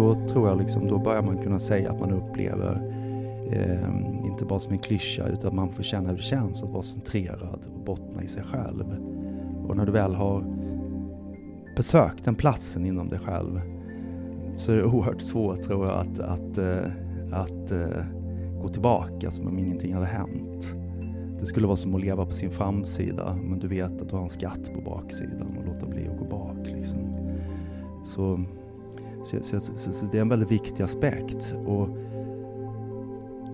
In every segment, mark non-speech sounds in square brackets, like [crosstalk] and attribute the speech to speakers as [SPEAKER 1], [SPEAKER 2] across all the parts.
[SPEAKER 1] då tror jag liksom, då börjar man kunna säga att man upplever eh, inte bara som en klyscha utan man får känna hur det känns att vara centrerad och bottna i sig själv. Och när du väl har besökt den platsen inom dig själv så är det oerhört svårt tror jag att, att, eh, att, att gå tillbaka som om ingenting hade hänt. Det skulle vara som att leva på sin framsida men du vet att du har en skatt på baksidan och låta bli att gå bak. Liksom. Så, så, så, så, så det är en väldigt viktig aspekt. Och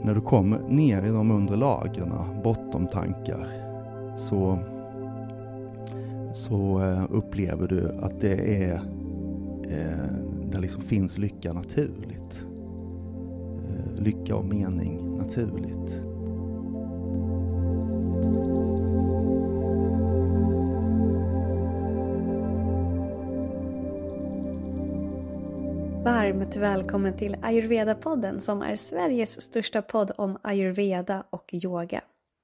[SPEAKER 1] när du kommer ner i de undre lagren, bottomtankar, så, så eh, upplever du att det är eh, där liksom finns lycka naturligt. Eh, lycka och mening naturligt.
[SPEAKER 2] Varmt välkommen till Ayurveda-podden som är Sveriges största podd om ayurveda och yoga.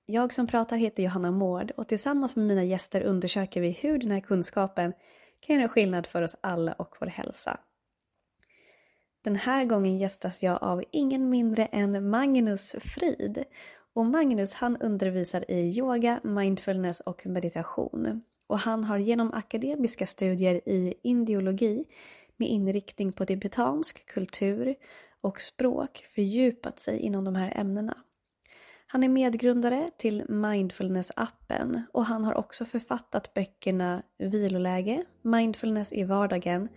[SPEAKER 2] Jag som pratar heter Johanna Mård och tillsammans med mina gäster undersöker vi hur den här kunskapen kan göra skillnad för oss alla och vår hälsa. Den här gången gästas jag av ingen mindre än Magnus Frid. Och Magnus han undervisar i yoga, mindfulness och meditation. Och han har genom akademiska studier i indiologi med inriktning på tibetansk kultur och språk fördjupat sig inom de här ämnena. Han är medgrundare till Mindfulness-appen och han har också författat böckerna Viloläge, Mindfulness i vardagen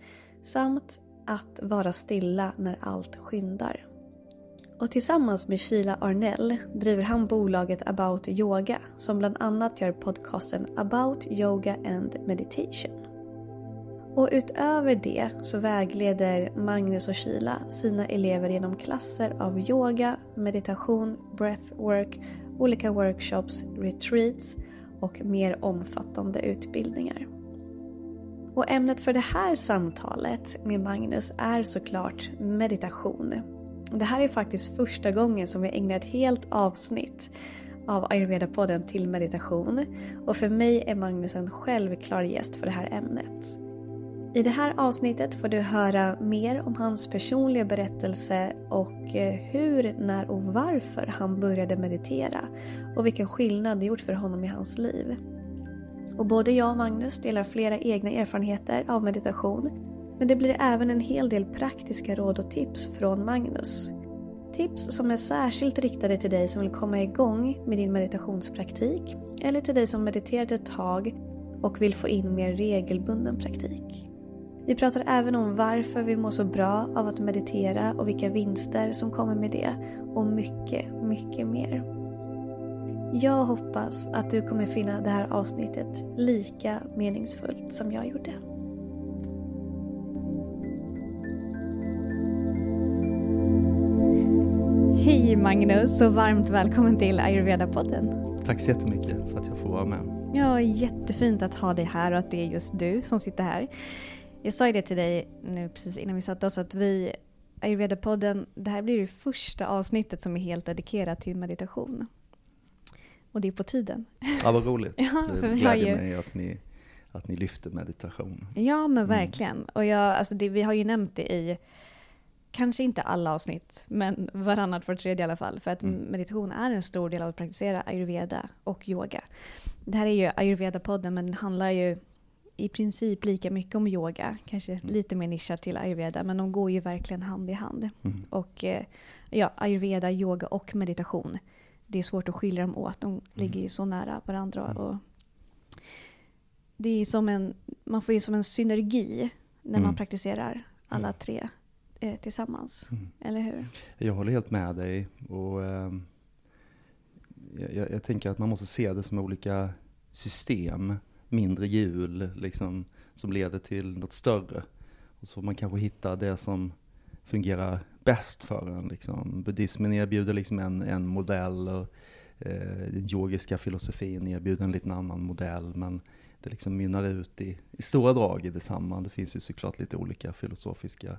[SPEAKER 2] samt Att vara stilla när allt skyndar. Och tillsammans med Sheila Arnell driver han bolaget About Yoga som bland annat gör podcasten About Yoga and Meditation. Och utöver det så vägleder Magnus och Kila sina elever genom klasser av yoga, meditation, breathwork, olika workshops, retreats och mer omfattande utbildningar. Och ämnet för det här samtalet med Magnus är såklart meditation. Det här är faktiskt första gången som vi ägnar ett helt avsnitt av Ayurveda-podden till meditation och för mig är Magnus en självklar gäst för det här ämnet. I det här avsnittet får du höra mer om hans personliga berättelse och eh, hur, när och varför han började meditera och vilken skillnad det gjort för honom i hans liv. Och både jag och Magnus delar flera egna erfarenheter av meditation men det blir även en hel del praktiska råd och tips från Magnus. Tips som är särskilt riktade till dig som vill komma igång med din meditationspraktik eller till dig som mediterat ett tag och vill få in mer regelbunden praktik. Vi pratar även om varför vi mår så bra av att meditera och vilka vinster som kommer med det och mycket, mycket mer. Jag hoppas att du kommer finna det här avsnittet lika meningsfullt som jag gjorde. Hej Magnus och varmt välkommen till Ayurveda-podden.
[SPEAKER 1] Tack så jättemycket för att jag får vara med.
[SPEAKER 2] Ja, jättefint att ha dig här och att det är just du som sitter här. Jag sa ju det till dig nu precis innan vi satte oss att vi, Ayurveda-podden, det här blir det första avsnittet som är helt dedikerat till meditation. Och det är på tiden.
[SPEAKER 1] Ja, vad roligt. [laughs] ja, det gläder ju... mig att ni, att ni lyfter meditation.
[SPEAKER 2] Ja, men mm. verkligen. Och jag, alltså det, vi har ju nämnt det i, kanske inte alla avsnitt, men varannat, var tredje i alla fall. För att mm. meditation är en stor del av att praktisera ayurveda och yoga. Det här är ju ayurveda-podden, men den handlar ju i princip lika mycket om yoga, kanske mm. lite mer nischat till ayurveda, men de går ju verkligen hand i hand. Mm. Och eh, ja, ayurveda, yoga och meditation, det är svårt att skilja dem åt, de mm. ligger ju så nära varandra. Mm. Och det är som en, man får ju som en synergi när man mm. praktiserar alla tre eh, tillsammans. Eller hur?
[SPEAKER 1] Jag håller helt med dig. Och, eh, jag, jag tänker att man måste se det som olika system mindre hjul liksom, som leder till något större. Och så får man kanske hitta det som fungerar bäst för en. Liksom. Buddhismen erbjuder liksom en, en modell och eh, den yogiska filosofin erbjuder en liten annan modell. Men det liksom mynnar ut i, i stora drag i detsamma. Det finns ju såklart lite olika filosofiska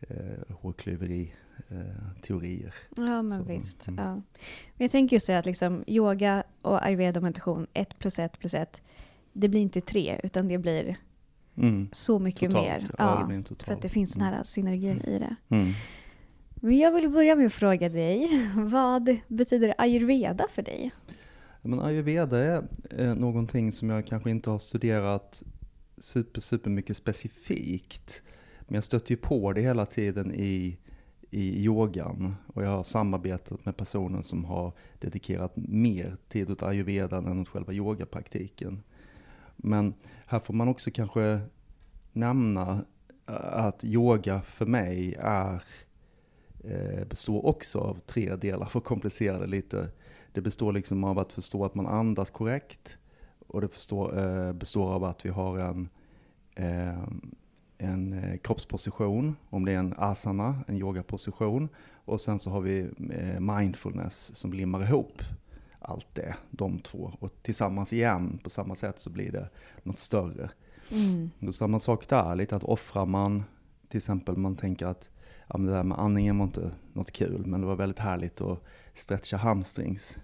[SPEAKER 1] eh, hårklyveri eh, teorier.
[SPEAKER 2] Ja men så, visst. Mm. Ja. Men jag tänker just det att liksom, yoga och ayurveda meditation, ett plus ett plus ett det blir inte tre, utan det blir
[SPEAKER 1] Mm.
[SPEAKER 3] så mycket
[SPEAKER 1] Totalt,
[SPEAKER 3] mer.
[SPEAKER 1] ja,
[SPEAKER 3] Ja,
[SPEAKER 1] blir en total.
[SPEAKER 3] för att det finns den här synergin i det.
[SPEAKER 1] Mm.
[SPEAKER 3] Men jag vill börja med att fråga dig, vad betyder ayurveda för dig?
[SPEAKER 1] Men ayurveda är eh, någonting som jag kanske inte har studerat super, super mycket specifikt. Men jag stöter ju på det hela tiden i, i yogan. Och jag har samarbetat med personer som har dedikerat mer tid åt ayurvedan än åt själva yogapraktiken. Men här får man också kanske nämna eh, att yoga för mig är, eh, består också av tre delar, för att komplicera det lite. Det består liksom av att förstå att man andas korrekt. Och det förstår, eh, består av att vi har en, en kroppsposition, om det är en asana, en yogaposition. Och sen så har vi mindfulness som limmar ihop allt det, de två. Och tillsammans igen, på samma sätt så blir det något större.
[SPEAKER 3] Mm.
[SPEAKER 1] Då samma sak där, lite att offrar man, till exempel man tänker att ja, men det där med andningen var inte något kul, men det var väldigt härligt att stretcha hamstrings.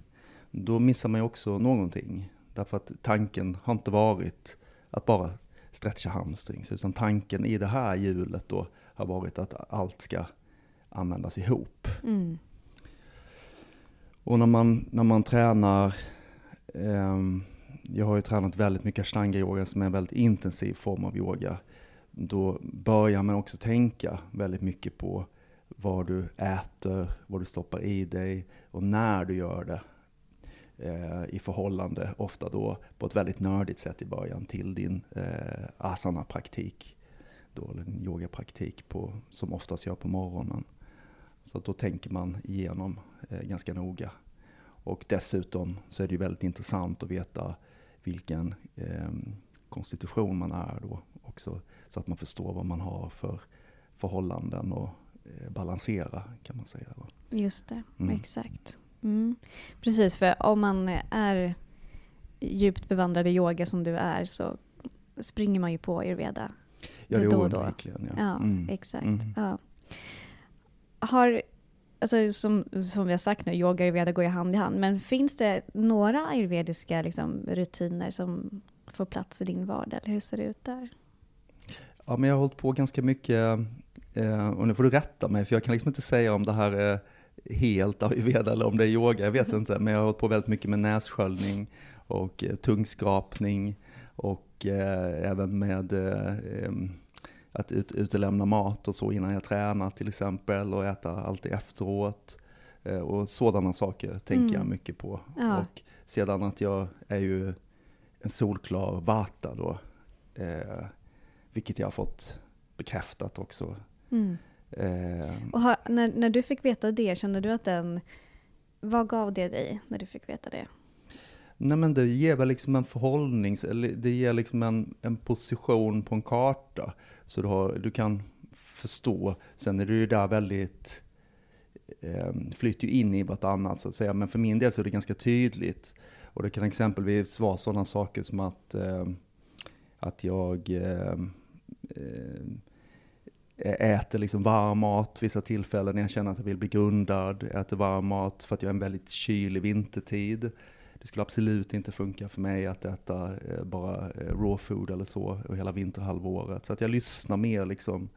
[SPEAKER 1] Då missar man ju också någonting. Därför att tanken har inte varit att bara stretcha hamstrings, utan tanken i det här hjulet då har varit att allt ska användas ihop.
[SPEAKER 3] Mm.
[SPEAKER 1] Och när man, när man tränar, ehm, jag har ju tränat väldigt mycket ashtanga-yoga som är en väldigt intensiv form av yoga. Då börjar man också tänka väldigt mycket på vad du äter, vad du stoppar i dig och när du gör det. Eh, I förhållande, ofta då på ett väldigt nördigt sätt i början, till din eh, asana-praktik. Då, eller din yogapraktik på, som oftast gör på morgonen. Så att då tänker man igenom eh, ganska noga. Och dessutom så är det ju väldigt intressant att veta vilken eh, konstitution man är då också. Så att man förstår vad man har för förhållanden och eh, balansera kan man säga.
[SPEAKER 3] Just det,
[SPEAKER 1] Mm.
[SPEAKER 3] exakt. Mm. Precis, för om man är djupt bevandrad i yoga som du är så springer man ju på ayurveda.
[SPEAKER 1] Ja,
[SPEAKER 3] Det
[SPEAKER 1] är onekligen.
[SPEAKER 3] Ja,
[SPEAKER 1] Ja. Mm.
[SPEAKER 3] exakt.
[SPEAKER 1] Mm.
[SPEAKER 3] Ja. Har, alltså, som, som vi har sagt nu, yoga och ayurveda går ju hand i hand. Men finns det några ayurvediska liksom, rutiner som får plats i din vardag? Eller hur ser det ut där?
[SPEAKER 1] Ja, men jag har hållit på ganska mycket, eh, och nu får du rätta mig, för jag kan liksom inte säga om det här är helt ayurveda eller om det är yoga, jag vet inte. Men jag har hållit på väldigt mycket med nässköljning och eh, tungskrapning och eh, även med eh, att ut, utelämna mat och så innan jag tränar till exempel och äta alltid efteråt. Eh, och sådana saker tänker
[SPEAKER 3] Mm.
[SPEAKER 1] jag mycket på.
[SPEAKER 3] Ja.
[SPEAKER 1] Och sedan att jag är ju en solklar vata då. Eh, vilket jag har fått bekräftat också.
[SPEAKER 3] Mm.
[SPEAKER 1] Eh,
[SPEAKER 3] Och har, när, när du fick veta det, kände du att den... Vad gav det dig när du fick veta det?
[SPEAKER 1] nej men det ger väl liksom en förhållnings, eller det ger liksom en, en position på en karta. Så du, har, du kan förstå. Sen är det ju där väldigt, eh, flyter ju in i vartannat så att säga. Men för min del så är det ganska tydligt. Och det kan exempelvis vara sådana saker som att, eh, att jag eh, äter liksom varm mat vissa tillfällen när jag känner att jag vill bli grundad. Äter varm mat för att jag är en väldigt kylig vintertid. Det skulle absolut inte funka för mig att äta eh, bara eh, raw food eller så och hela vinterhalvåret. Så att jag lyssnar mer liksom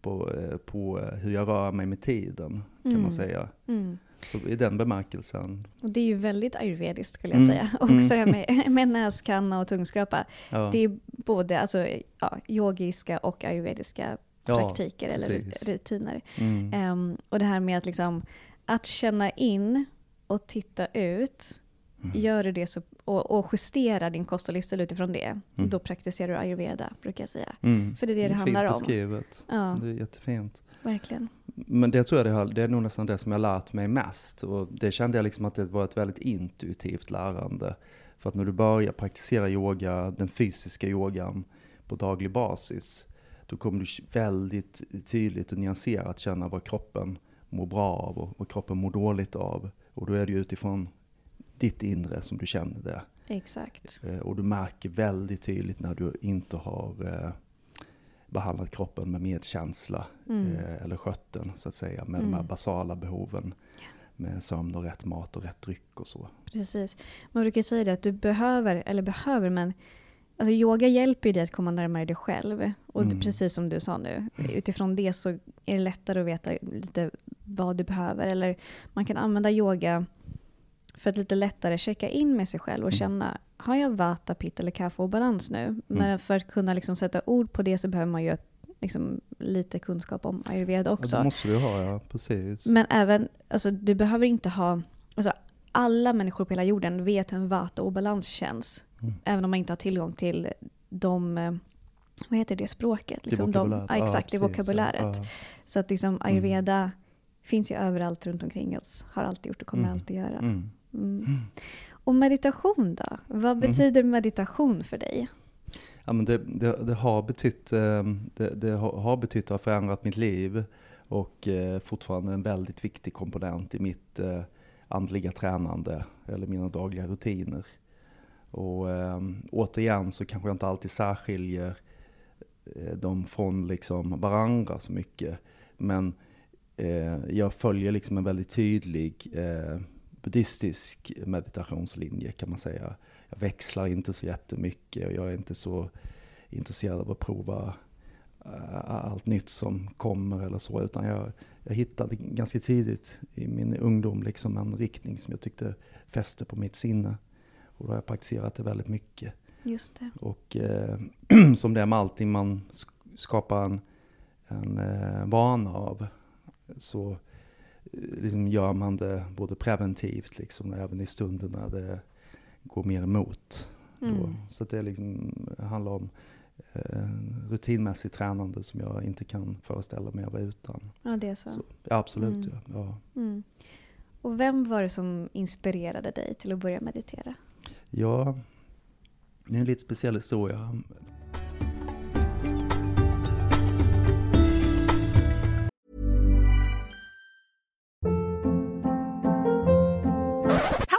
[SPEAKER 1] på, eh, på hur jag rör mig med tiden kan
[SPEAKER 3] Mm.
[SPEAKER 1] man säga.
[SPEAKER 3] Mm.
[SPEAKER 1] Så i den bemärkelsen.
[SPEAKER 3] Och det är ju väldigt ayurvediskt skulle jag
[SPEAKER 1] Mm.
[SPEAKER 3] säga. [laughs] Också här med, [laughs] med näskanna och tungskrapa.
[SPEAKER 1] Ja.
[SPEAKER 3] Det är både alltså, ja, yogiska och ayurvediska
[SPEAKER 1] Ja,
[SPEAKER 3] praktiker eller
[SPEAKER 1] precis.
[SPEAKER 3] rutiner.
[SPEAKER 1] Mm.
[SPEAKER 3] Ehm, och det här med att, liksom, att känna in och titta ut.
[SPEAKER 1] Mm.
[SPEAKER 3] Gör du det så, och, och justera din kost och livsstil utifrån det,
[SPEAKER 1] Mm.
[SPEAKER 3] då praktiserar du ayurveda, brukar jag säga.
[SPEAKER 1] Mm.
[SPEAKER 3] För det är det det
[SPEAKER 1] Fint
[SPEAKER 3] handlar om.
[SPEAKER 1] beskrivet.
[SPEAKER 3] Ja,
[SPEAKER 1] Det är jättefint.
[SPEAKER 3] verkligen.
[SPEAKER 1] Men det tror jag det, har, det är nog nästan det som jag lärt mig mest. Och det kände jag liksom att det var ett väldigt intuitivt lärande. För att när du börjar praktisera yoga, den fysiska yogan på daglig basis, då kommer du väldigt tydligt och nyanserat känna vad kroppen mår bra av och vad kroppen mår dåligt av. Och då är det ju utifrån ditt inre som du känner det.
[SPEAKER 3] Exakt.
[SPEAKER 1] Eh, Och du märker väldigt tydligt när du inte har eh, behandlat kroppen med medkänsla
[SPEAKER 3] Mm.
[SPEAKER 1] eh, eller skött den så att säga med de
[SPEAKER 3] Mm.
[SPEAKER 1] här basala behoven med sömn och rätt mat och rätt dryck och så.
[SPEAKER 3] Precis. Man brukar säga det att du behöver, eller behöver, men Alltså yoga hjälper ju dig att komma närmare dig själv. Och
[SPEAKER 1] Mm.
[SPEAKER 3] det, precis som du sa nu, utifrån det så är det lättare att veta lite vad du behöver. Eller man kan använda yoga för att lite lättare checka in med sig själv och
[SPEAKER 1] Mm.
[SPEAKER 3] känna, har jag vata, pitta eller kaffe och balans nu? Men för att kunna liksom sätta ord på det så behöver man ju liksom lite kunskap om ayurveda också.
[SPEAKER 1] Ja, det måste du ha, ja. Precis.
[SPEAKER 3] Men även, alltså du behöver inte ha, alltså alla människor på hela jorden vet hur en vata obalans känns.
[SPEAKER 1] Mm.
[SPEAKER 3] Även om man inte har tillgång till de, eh, vad heter det språket? Liksom de,
[SPEAKER 1] vokabuläret.
[SPEAKER 3] ja, exakt, det
[SPEAKER 1] precis,
[SPEAKER 3] vokabuläret.
[SPEAKER 1] Ja.
[SPEAKER 3] Så att liksom ayurveda finns ju överallt runt omkring oss. Har alltid gjort och kommer
[SPEAKER 1] Mm.
[SPEAKER 3] alltid göra.
[SPEAKER 1] Mm.
[SPEAKER 3] Mm. Och meditation då? Vad
[SPEAKER 1] Mm.
[SPEAKER 3] betyder meditation för dig?
[SPEAKER 1] Ja, men det, det, det har betytt, eh, det, det har betytt att ha förändrat mitt liv och eh, fortfarande en väldigt viktig komponent i mitt eh, andliga tränande eller mina dagliga rutiner. Och eh, återigen så kanske jag inte alltid särskiljer eh, dem från liksom varandra så mycket. Men eh, jag följer liksom en väldigt tydlig eh, buddhistisk meditationslinje kan man säga. Jag växlar inte så jättemycket och jag är inte så intresserad av att prova eh, allt nytt som kommer eller så. Utan jag, jag hittade ganska tidigt i min ungdom liksom en riktning som jag tyckte fäste på mitt sinne. Och då har jag praktiserat det väldigt mycket.
[SPEAKER 3] Just det.
[SPEAKER 1] Och eh, [clears throat] som det är med allting man sk- skapar en, en eh, vana av så liksom gör man det både preventivt liksom, och även i stunden när det går mer emot.
[SPEAKER 3] Mm.
[SPEAKER 1] Så det liksom handlar om eh, rutinmässigt tränande som jag inte kan föreställa mig att vara utan.
[SPEAKER 3] Ja, det är så.
[SPEAKER 1] Så, ja, absolut.
[SPEAKER 3] Mm.
[SPEAKER 1] Ja. Ja.
[SPEAKER 3] Mm. Och vem var det som inspirerade dig till att börja meditera?
[SPEAKER 1] ja, det är en lite speciell historia.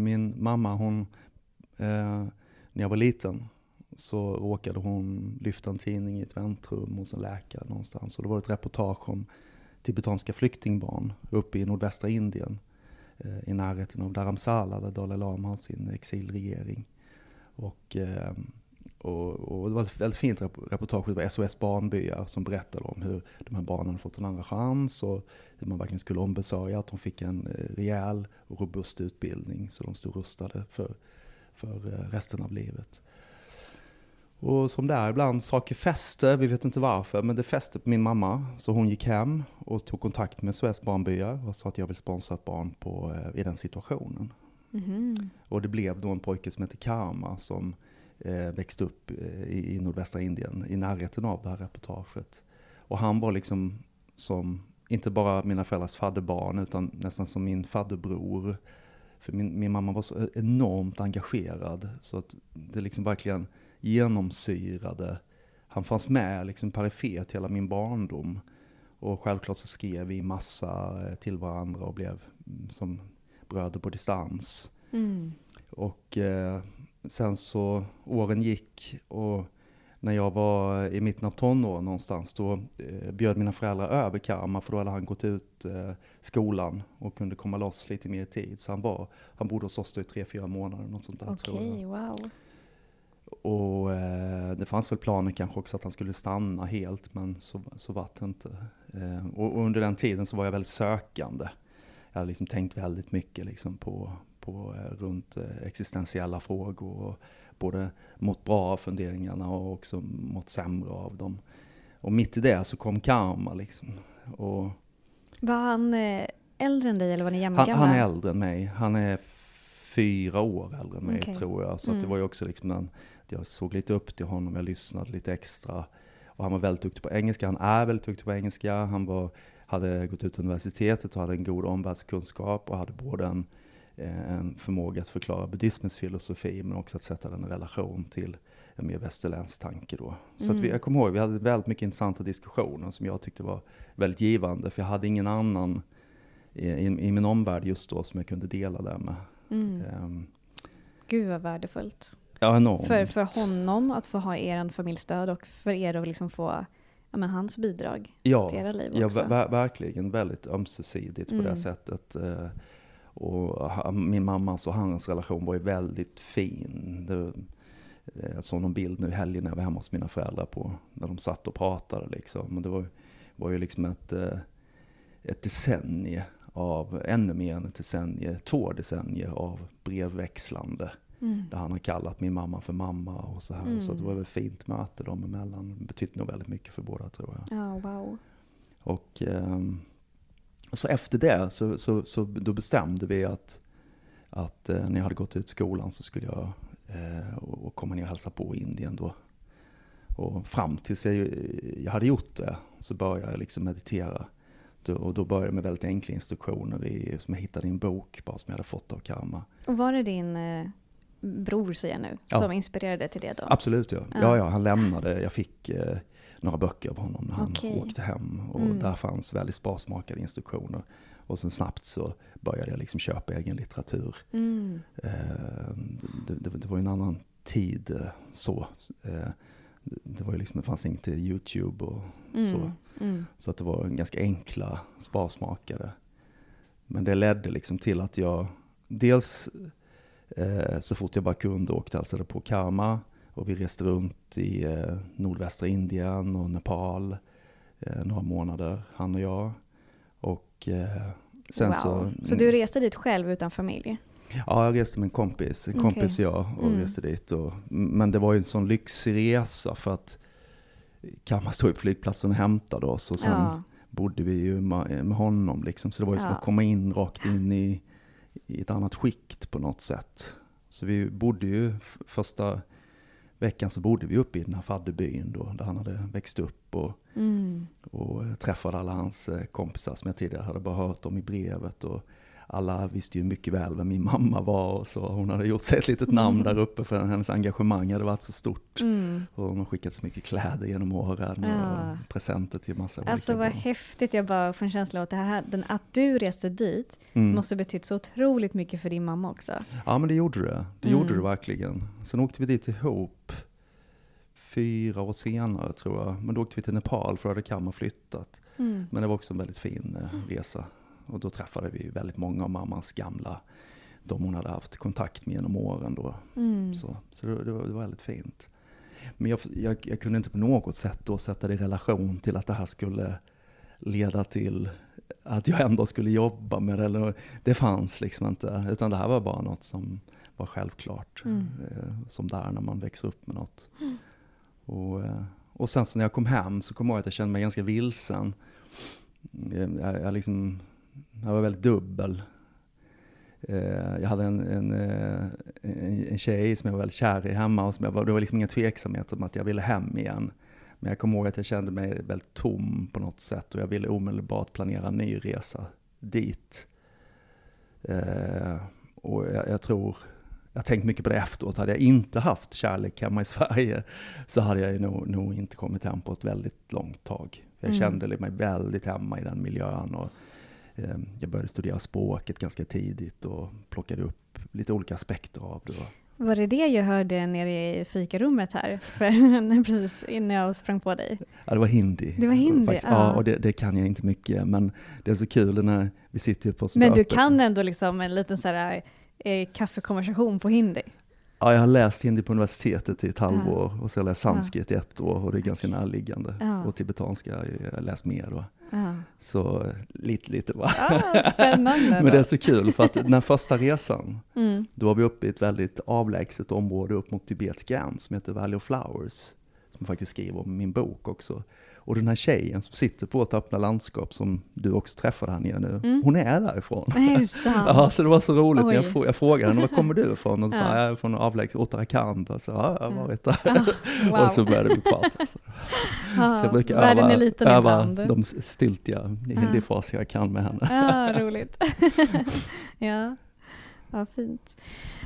[SPEAKER 1] Min mamma, hon, eh, när jag var liten så råkade hon lyfta en tidning i ett väntrum hos en läkare någonstans. Och då var det ett reportage om tibetanska flyktingbarn uppe i nordvästra Indien. Eh, I närheten av Dharamsala där Dalai Lama har sin exilregering. Och, eh, och, och det var ett väldigt fint rep- reportage, var SOS Barnbyar som berättade om hur de här barnen fått en andra chans och hur man verkligen skulle ombesörja att de fick en eh, rejäl och robust utbildning så de stod rustade för, för eh, resten av livet. Och som det är ibland, saker fäste, vi vet inte varför, men det fäste på min mamma. Så hon gick hem och tog kontakt med SOS Barnbyar och sa att jag vill sponsra ett barn på, eh, i den situationen.
[SPEAKER 3] Mhm.
[SPEAKER 1] Och det blev då en pojke som heter Karma som växte upp eh, i, i nordvästra Indien i närheten av det här reportaget. Och han var liksom som, inte bara mina föräldrars fadderbarn utan nästan som min fadderbror. För min, min mamma var så enormt engagerad så att det liksom verkligen genomsyrade. Han fanns med liksom perifert hela min barndom. Och självklart så skrev vi massa eh, till varandra och blev mm, som bröder på distans.
[SPEAKER 3] Mm.
[SPEAKER 1] Och eh, sen så åren gick och när jag var i mitten av tonåren någonstans då eh, bjöd mina föräldrar över Karma för då hade han gått ut eh, skolan och kunde komma loss lite mer tid. Så han, var, han bodde hos oss i tre, fyra månader något sånt där tror jag.
[SPEAKER 3] Wow.
[SPEAKER 1] Och eh, det fanns väl planer kanske också att han skulle stanna helt, men så, så var det inte. Eh, och, och under den tiden så var jag väldigt sökande. Jag hade liksom tänkt väldigt mycket liksom på, på eh, runt eh, existentiella frågor. Och både mått bra av funderingarna och också mått sämre av dem. Och mitt i det så kom karma liksom. Och
[SPEAKER 3] Var han eh, äldre än dig eller var ni
[SPEAKER 1] han,
[SPEAKER 3] jämngamla?
[SPEAKER 1] han är äldre än mig. Han är fyra år äldre än mig
[SPEAKER 3] Okej.
[SPEAKER 1] tror jag. Så att det
[SPEAKER 3] Mm.
[SPEAKER 1] var ju också liksom en, jag såg lite upp till honom, jag lyssnade lite extra. Och han var väldigt duktig på engelska, han är väldigt duktig på engelska. Han var, hade gått ut universitetet och hade en god omvärldskunskap och hade både en en förmåga att förklara buddhismens filosofi men också att sätta den i relation till en mer västerländsk tanke då. Så mm. att vi, mm. jag kommer ihåg, vi hade väldigt mycket intressanta diskussioner som jag tyckte var väldigt givande, för jag hade ingen annan i, i, i min omvärld just då som jag kunde dela det med. Mm. Um,
[SPEAKER 3] Gud vad värdefullt.
[SPEAKER 1] Ja, enormt.
[SPEAKER 3] För, för honom att få ha er familjestöd och för er att liksom få ja, men hans bidrag
[SPEAKER 1] ja,
[SPEAKER 3] till era liv
[SPEAKER 1] också. Ja, ver verkligen väldigt ömsesidigt mm. på det mm. sättet. Uh, och min mammas och hans relation var ju väldigt fin. Det, jag såg någon bild nu i helgen när jag var hemma hos mina föräldrar på när de satt och pratade liksom. Och det var, var ju liksom ett, eh, ett decennium av, ännu mer än ett decennium, två decennier av brevväxlande. Mm. Där han har kallat min mamma för mamma och så här. Mm. Så det var ett fint möte dem emellan. Det betydde nog väldigt mycket för båda tror jag.
[SPEAKER 3] Ja, oh, wow.
[SPEAKER 1] Och um, så efter det så, så, så då bestämde vi att, att uh, när jag hade gått ut skolan så skulle jag Eh, och komma ner och hälsa på i Indien då. Och fram tills jag, jag hade gjort det så började jag liksom meditera. Och då började jag med väldigt enkla instruktioner i, som jag hittade i en bok bara som jag hade fått av Karma.
[SPEAKER 3] Och var det din eh, bror, säger jag nu, ja. som inspirerade till det då?
[SPEAKER 1] Absolut ja. ja. Ja, han lämnade, jag fick eh, några böcker av honom när han okay. åkte hem. Och mm. där fanns väldigt sparsmakade instruktioner. Och sen snabbt så började jag liksom köpa egen litteratur. Mm. Eh, det, det, det, var ju en annan tid eh, så. Eh, det var ju liksom, det fanns inget YouTube och mm. så. Mm. Så att det var ganska enkla, sparsmakade. Men det ledde liksom till att jag dels eh, så fort jag bara kunde åkte och hälsade på Karma. Och vi reste runt i eh, nordvästra Indien och Nepal eh, några månader, han och jag. Och eh, sen
[SPEAKER 3] wow.
[SPEAKER 1] så...
[SPEAKER 3] Så du reste dit själv utan familj?
[SPEAKER 1] Ja, jag reste med en kompis. En okay. kompis och jag och mm. reste dit. Och, men det var ju en sån lyxig resa för att Kamma stod på flygplatsen och hämtade oss och sen ja. bodde vi ju med, med honom liksom. Så det var ju ja. som att komma in rakt in i, i ett annat skikt på något sätt. Så vi bodde ju första veckan så bodde vi uppe i den här fadderbyn då, där han hade växt upp och, mm. och träffade alla hans eh, kompisar som jag tidigare hade bara hört om i brevet. Och alla visste ju mycket väl vem min mamma var och så. Hon hade gjort sig ett litet namn mm. där uppe för hennes engagemang hade varit så stort. Mm. Och hon har skickat så mycket kläder genom åren ja. och presenter till massa
[SPEAKER 3] Alltså vad barn. häftigt, jag bara får en känsla av att, det här, den, att du reste dit mm. måste betytt så otroligt mycket för din mamma också.
[SPEAKER 1] Ja men det gjorde det, det gjorde mm. det verkligen. Sen åkte vi dit ihop fyra år senare tror jag. Men då åkte vi till Nepal för då hade Kamma flyttat. Mm. Men det var också en väldigt fin eh, resa. Och då träffade vi väldigt många av mammas gamla, de hon hade haft kontakt med genom åren då. Mm. Så, så det, det, var, det, var, väldigt fint. Men jag, jag, jag, kunde inte på något sätt då sätta det i relation till att det här skulle leda till att jag ändå skulle jobba med det. Eller, det fanns liksom inte, utan det här var bara något som var självklart. Mm. Eh, som där när man växer upp med något. Mm. Och, eh, och sen så när jag kom hem så kom jag ihåg att jag kände mig ganska vilsen. Jag, jag, liksom, jag var väldigt dubbel. Eh, jag hade en, en, eh, en, en tjej som jag var väldigt kär i hemma och som jag var, det var liksom inga tveksamheter om att jag ville hem igen. Men jag kommer ihåg att jag kände mig väldigt tom på något sätt och jag ville omedelbart planera en ny resa dit. och jag, jag tror jag har tänkt mycket på det efteråt. Hade jag inte haft kärlek hemma i Sverige [laughs] så hade jag nog, nog inte kommit hem på ett väldigt långt tag. Jag mm. kände mig väldigt hemma i den miljön. Och, eh, jag började studera språket ganska tidigt och plockade upp lite olika aspekter av det.
[SPEAKER 3] Var det det jag hörde nere i fikarummet här, för, [laughs] precis innan jag sprang på dig?
[SPEAKER 1] Ja, det var hindi.
[SPEAKER 3] Det var hindi,
[SPEAKER 1] Faktiskt, ja. ja. och det, det, kan jag inte mycket, men det är så kul när vi sitter på.
[SPEAKER 3] Men du kan ändå liksom en liten så här eh, kaffekonversation på hindi?
[SPEAKER 1] Ja, jag har läst hindi på universitetet i ett halvår ja. och så har jag läst sanskrit i ett år och det är ganska närliggande. Ja. Och tibetanska har jag läst mer. Ja. Så lite, lite va.
[SPEAKER 3] Ja, spännande. [laughs]
[SPEAKER 1] Men det är så kul för att den första resan, mm. då var vi uppe i ett väldigt avlägset område upp mot Tibets gräns som heter Valley of Flowers. Som jag faktiskt skriver om i min bok också. Och den här tjejen som sitter på ett öppna landskap som du också träffade här nere nu, mm. hon är därifrån.
[SPEAKER 3] Är det sant? [laughs]
[SPEAKER 1] ja, så det var så roligt jag, jag frågade henne, var kommer du ifrån? Och så sa jag är från avlägset Uttarakhand. Och så, ja, jag har varit där. Ah, wow. [laughs] och så började vi prata. [laughs] Så,
[SPEAKER 3] ah, så jag brukar öva, öva
[SPEAKER 1] de stiltiga ah. hindifraser jag kan med henne.
[SPEAKER 3] ja, roligt. ja. Ja, fint.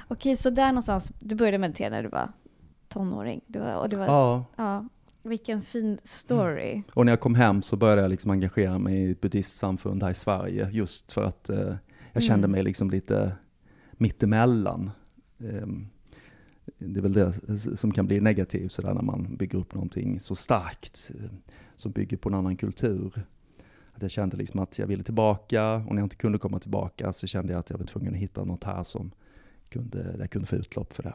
[SPEAKER 3] Okej, så där någonstans, du började meditera när du var tonåring? Det var, och det var,
[SPEAKER 1] Ja,
[SPEAKER 3] ja. Vilken fin story.
[SPEAKER 1] och när jag kom hem så började jag liksom engagera mig i ett buddhistsamfund här i Sverige, just för att eh, jag kände
[SPEAKER 3] Mm.
[SPEAKER 1] mig liksom lite mittemellan. Ehm, det är väl det som kan bli negativt sådär när man bygger upp någonting så starkt, eh, som bygger på en annan kultur. Att jag kände liksom att jag ville tillbaka, och när jag inte kunde komma tillbaka så kände jag att jag var tvungen att hitta något här som kunde, jag kunde få utlopp för det.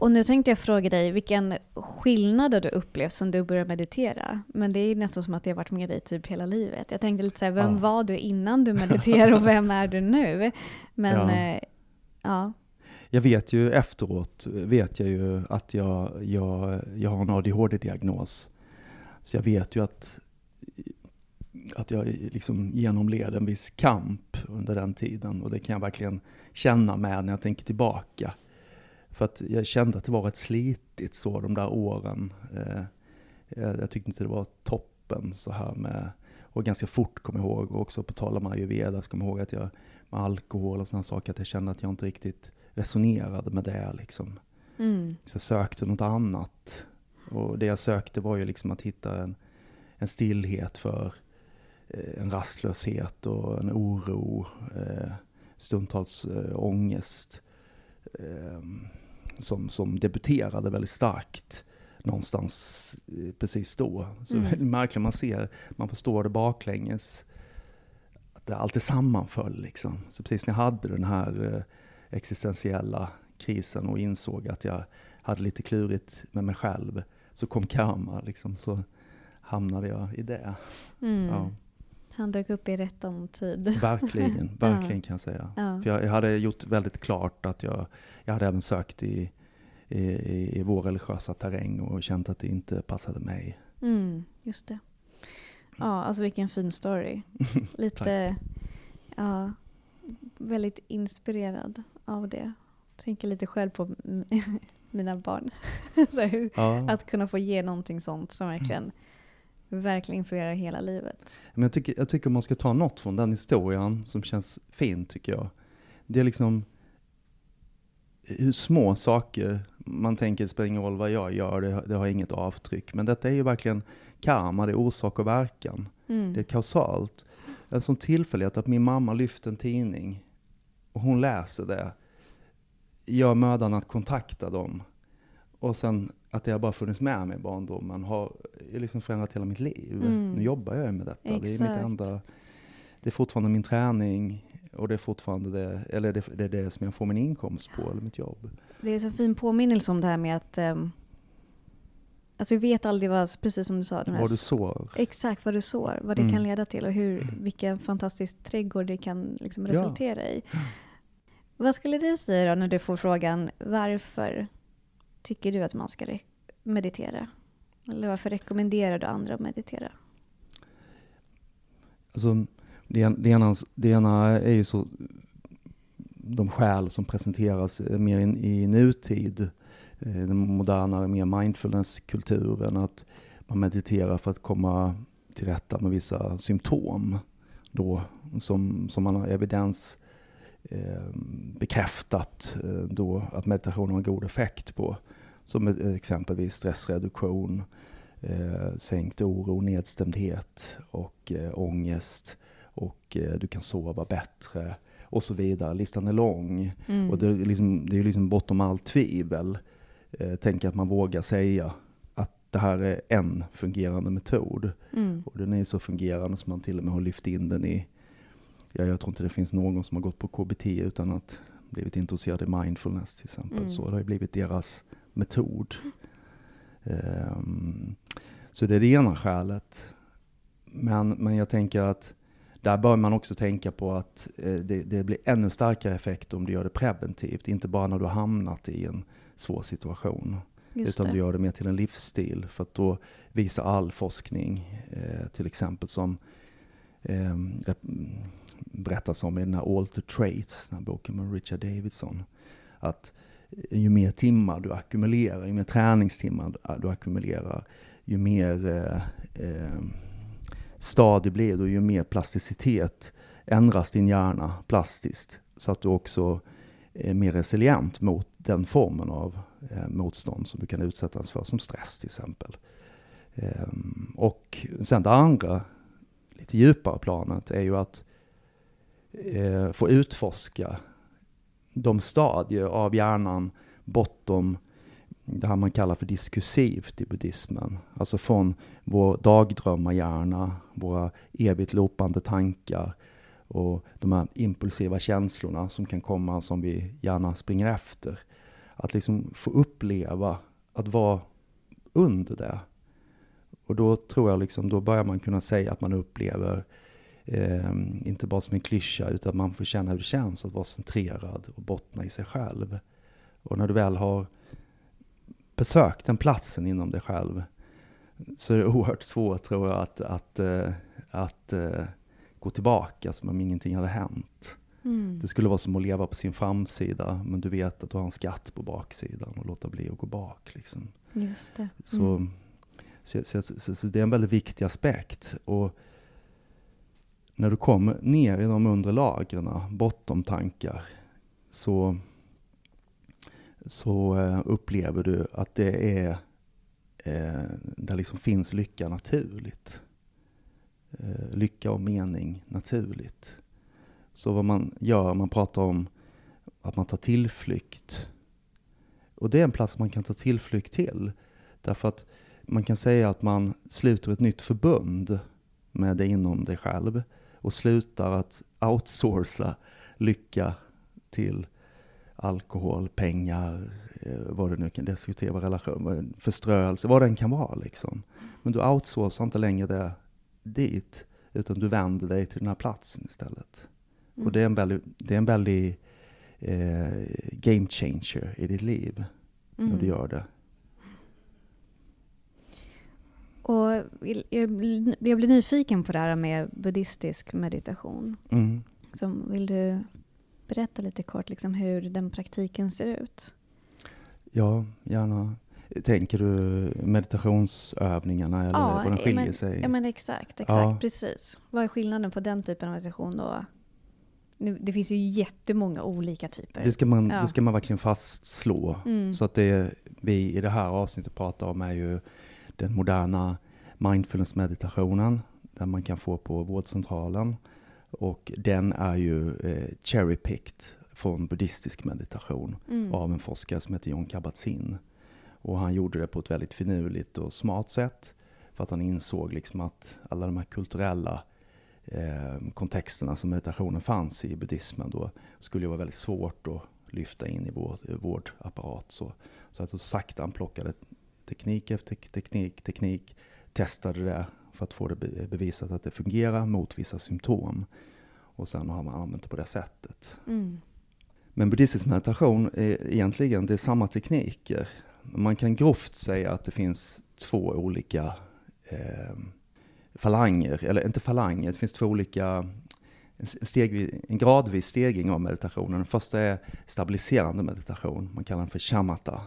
[SPEAKER 3] Och nu tänkte jag fråga dig vilken skillnad har du upplevt sen du började meditera? Men det är ju nästan som att det har varit med dig typ hela livet. Jag tänkte lite så här, vem
[SPEAKER 1] Ja.
[SPEAKER 3] var du innan du mediterade och vem är du nu? Men
[SPEAKER 1] Ja.
[SPEAKER 3] eh, ja.
[SPEAKER 1] Jag vet ju efteråt, vet jag ju att jag, jag, jag har en ADHD-diagnos. Så jag vet ju att, att jag liksom genomled en viss kamp under den tiden. Och det kan jag verkligen känna med när jag tänker tillbaka. För att jag kände att det var rätt slitigt så de där åren. Eh, jag, jag tyckte inte det var toppen så här med, och ganska fort kom jag ihåg, och också på tal om ayurveda, så kom jag ihåg att jag med alkohol och sådana saker, att jag kände att jag inte riktigt resonerade med det liksom.
[SPEAKER 3] Mm.
[SPEAKER 1] Så jag sökte något annat. Och det jag sökte var ju liksom att hitta en, en stillhet för eh, en rastlöshet och en oro, eh, stundtals eh, ångest. Eh, som, som debuterade väldigt starkt någonstans eh, precis då. Så
[SPEAKER 3] Mm. [laughs]
[SPEAKER 1] märkligt, man ser, man förstår det baklänges. Att det alltid sammanföll liksom. Så precis när jag hade den här eh, existentiella krisen och insåg att jag hade lite klurigt med mig själv, så kom karma liksom, så hamnade jag i det.
[SPEAKER 3] Mm.
[SPEAKER 1] Ja,
[SPEAKER 3] Han dök upp i rättan tid.
[SPEAKER 1] verkligen, [laughs] verkligen kan jag säga. För jag, jag hade gjort väldigt klart att jag, jag hade även sökt i, i, i, vår religiösa terräng och känt att det inte passade mig.
[SPEAKER 3] Mm, just det. Ja, alltså vilken fin story. [laughs] Lite, ja, väldigt inspirerad av det. Tänker lite själv på [laughs] mina barn. Hur-
[SPEAKER 1] Ja.
[SPEAKER 3] Att kunna få ge någonting sånt som verkligen, verkligen influerar hela livet.
[SPEAKER 1] Men jag tycker, jag tycker man ska ta något från den historien som känns fint tycker jag. Det är liksom hur små saker, man tänker det spelar ingen roll vad jag gör, det, det har inget avtryck. Men detta är ju verkligen karma, det är orsak och verkan.
[SPEAKER 3] Mm.
[SPEAKER 1] Det är kausalt. En sån tillfällighet att min mamma lyfter en tidning och hon läser det. Gör mödan att kontakta dem. Och sen att det har bara funnits med mig i barndomen har liksom förändrat hela mitt liv.
[SPEAKER 3] Mm.
[SPEAKER 1] Nu jobbar jag med detta. Det är mitt enda, det är fortfarande min träning och det är fortfarande det, eller det, det är det som jag får min inkomst på, eller mitt jobb.
[SPEAKER 3] Det är så fin påminnelse om det här med att um, Alltså vi vet aldrig vad, precis som du sa,
[SPEAKER 1] Vad du sår.
[SPEAKER 3] Exakt vad du sår, vad det
[SPEAKER 1] Mm.
[SPEAKER 3] kan leda till och hur, vilken fantastisk trädgård det kan liksom
[SPEAKER 1] Ja.
[SPEAKER 3] resultera i. Vad skulle du säga då när du får frågan varför tycker du att man ska meditera? Eller varför rekommenderar du andra att meditera?
[SPEAKER 1] Alltså, det, en- det, ena, det ena är ju så de skäl som presenteras mer in, i nutid, eh, den modernare, mer mindfulness-kulturen, att man mediterar för att komma till rätta med vissa symptom då, som, som man har evidens bekräftat eh, då att meditation har en god effekt på. Som exempelvis stressreduktion, eh, sänkt oro, nedstämdhet och eh, ångest. Och eh, du kan sova bättre och så vidare. Listan är lång. Mm. Och det är, liksom, det är liksom bortom allt tvivel. Eh, tänk att man vågar säga att det här är en fungerande metod. Mm. Och den är så fungerande som man till och med har lyft in den i, ja, jag tror inte det finns någon som har gått på KBT utan att blivit intresserad i mindfulness till exempel. Mm. Så det har blivit deras metod. Um, så det är det ena skälet. Men, men jag tänker att där bör man också tänka på att eh, det, det, blir ännu starkare effekt om du gör det preventivt. Inte bara när du har hamnat i en svår situation. Just utan det. du gör det mer till en livsstil. För att då visar all forskning, eh, till exempel som eh, berättas om i den här Alter Traits, den här boken med Richard Davidson. Att ju mer timmar du ackumulerar, ju mer träningstimmar du ackumulerar, ju mer eh, eh, stadig blir du, ju mer plasticitet ändras din hjärna plastiskt. Så att du också är mer resilient mot den formen av eh, motstånd som du kan utsättas för, som stress till exempel. Eh, och sen det andra, lite djupare planet, är ju att eh, få utforska de stadier av hjärnan bortom det här man kallar för diskursivt i buddhismen. Alltså från vår dagdrömmarhjärna, våra evigt lopande tankar och de här impulsiva känslorna som kan komma som vi gärna springer efter. Att liksom få uppleva att vara under det. Och då tror jag liksom, då börjar man kunna säga att man upplever eh, inte bara som en klyscha, utan man får känna hur det känns att vara centrerad och bottna i sig själv. Och när du väl har besökt den platsen inom dig själv, så är det [laughs] oerhört svårt tror jag att, att, att, att uh, gå tillbaka som om ingenting hade hänt. Mm. Det skulle vara som att leva på sin framsida, men du vet att du har en skatt på baksidan och låta bli att gå bak. Liksom.
[SPEAKER 3] Just det. Mm.
[SPEAKER 1] Så, så, så, så, det är en väldigt viktig aspekt. Och när du kommer ner i de undre lagren, bortom tankar, så, så eh, upplever du att det är, eh, där liksom finns lycka naturligt. Eh, lycka och mening naturligt. Så vad man gör, man pratar om att man tar tillflykt. Och det är en plats man kan ta tillflykt till. Därför att man kan säga att man sluter ett nytt förbund med det inom dig själv och slutar att outsourca lycka till alkohol, pengar, eh, vad det nu kan, destruktiva relationer, förströelse, vad den kan vara liksom. Men du outsourcar inte längre det dit, utan du vänder dig till den här platsen istället. Mm. Och det är en väldigt, det är en väldigt eh, game changer i ditt liv, mm. när du gör det.
[SPEAKER 3] Och jag, jag blir nyfiken på det här med buddhistisk meditation. Mm. Så vill du berätta lite kort liksom hur den praktiken ser ut?
[SPEAKER 1] Ja, gärna. Tänker du meditationsövningarna eller ja, vad den skiljer
[SPEAKER 3] men,
[SPEAKER 1] sig?
[SPEAKER 3] Ja, men exakt. exakt ja. Precis. Vad är skillnaden på den typen av meditation då? Nu, det finns ju jättemånga olika typer.
[SPEAKER 1] Det ska man, ja. det ska man verkligen fastslå. Mm. Så att det vi i det här avsnittet pratar om är ju den moderna mindfulness-meditationen, den man kan få på vårdcentralen. Och den är ju eh, cherry-picked från buddhistisk meditation mm. av en forskare som heter John Kabat-Zinn. Och han gjorde det på ett väldigt finurligt och smart sätt. För att han insåg liksom att alla de här kulturella eh, kontexterna som meditationen fanns i buddhismen då skulle vara väldigt svårt att lyfta in i vår vårdapparat. Så, så att så sakta han plockade teknik efter teknik, teknik, testade det för att få det bevisat att det fungerar mot vissa symptom. Och sen har man använt det på det sättet. Mm. Men buddhistisk meditation är egentligen det är samma tekniker. Man kan grovt säga att det finns två olika eh, falanger, eller inte falanger, det finns två olika steg, en gradvis stegring av meditationen. Den första är stabiliserande meditation, man kallar den för shamatha.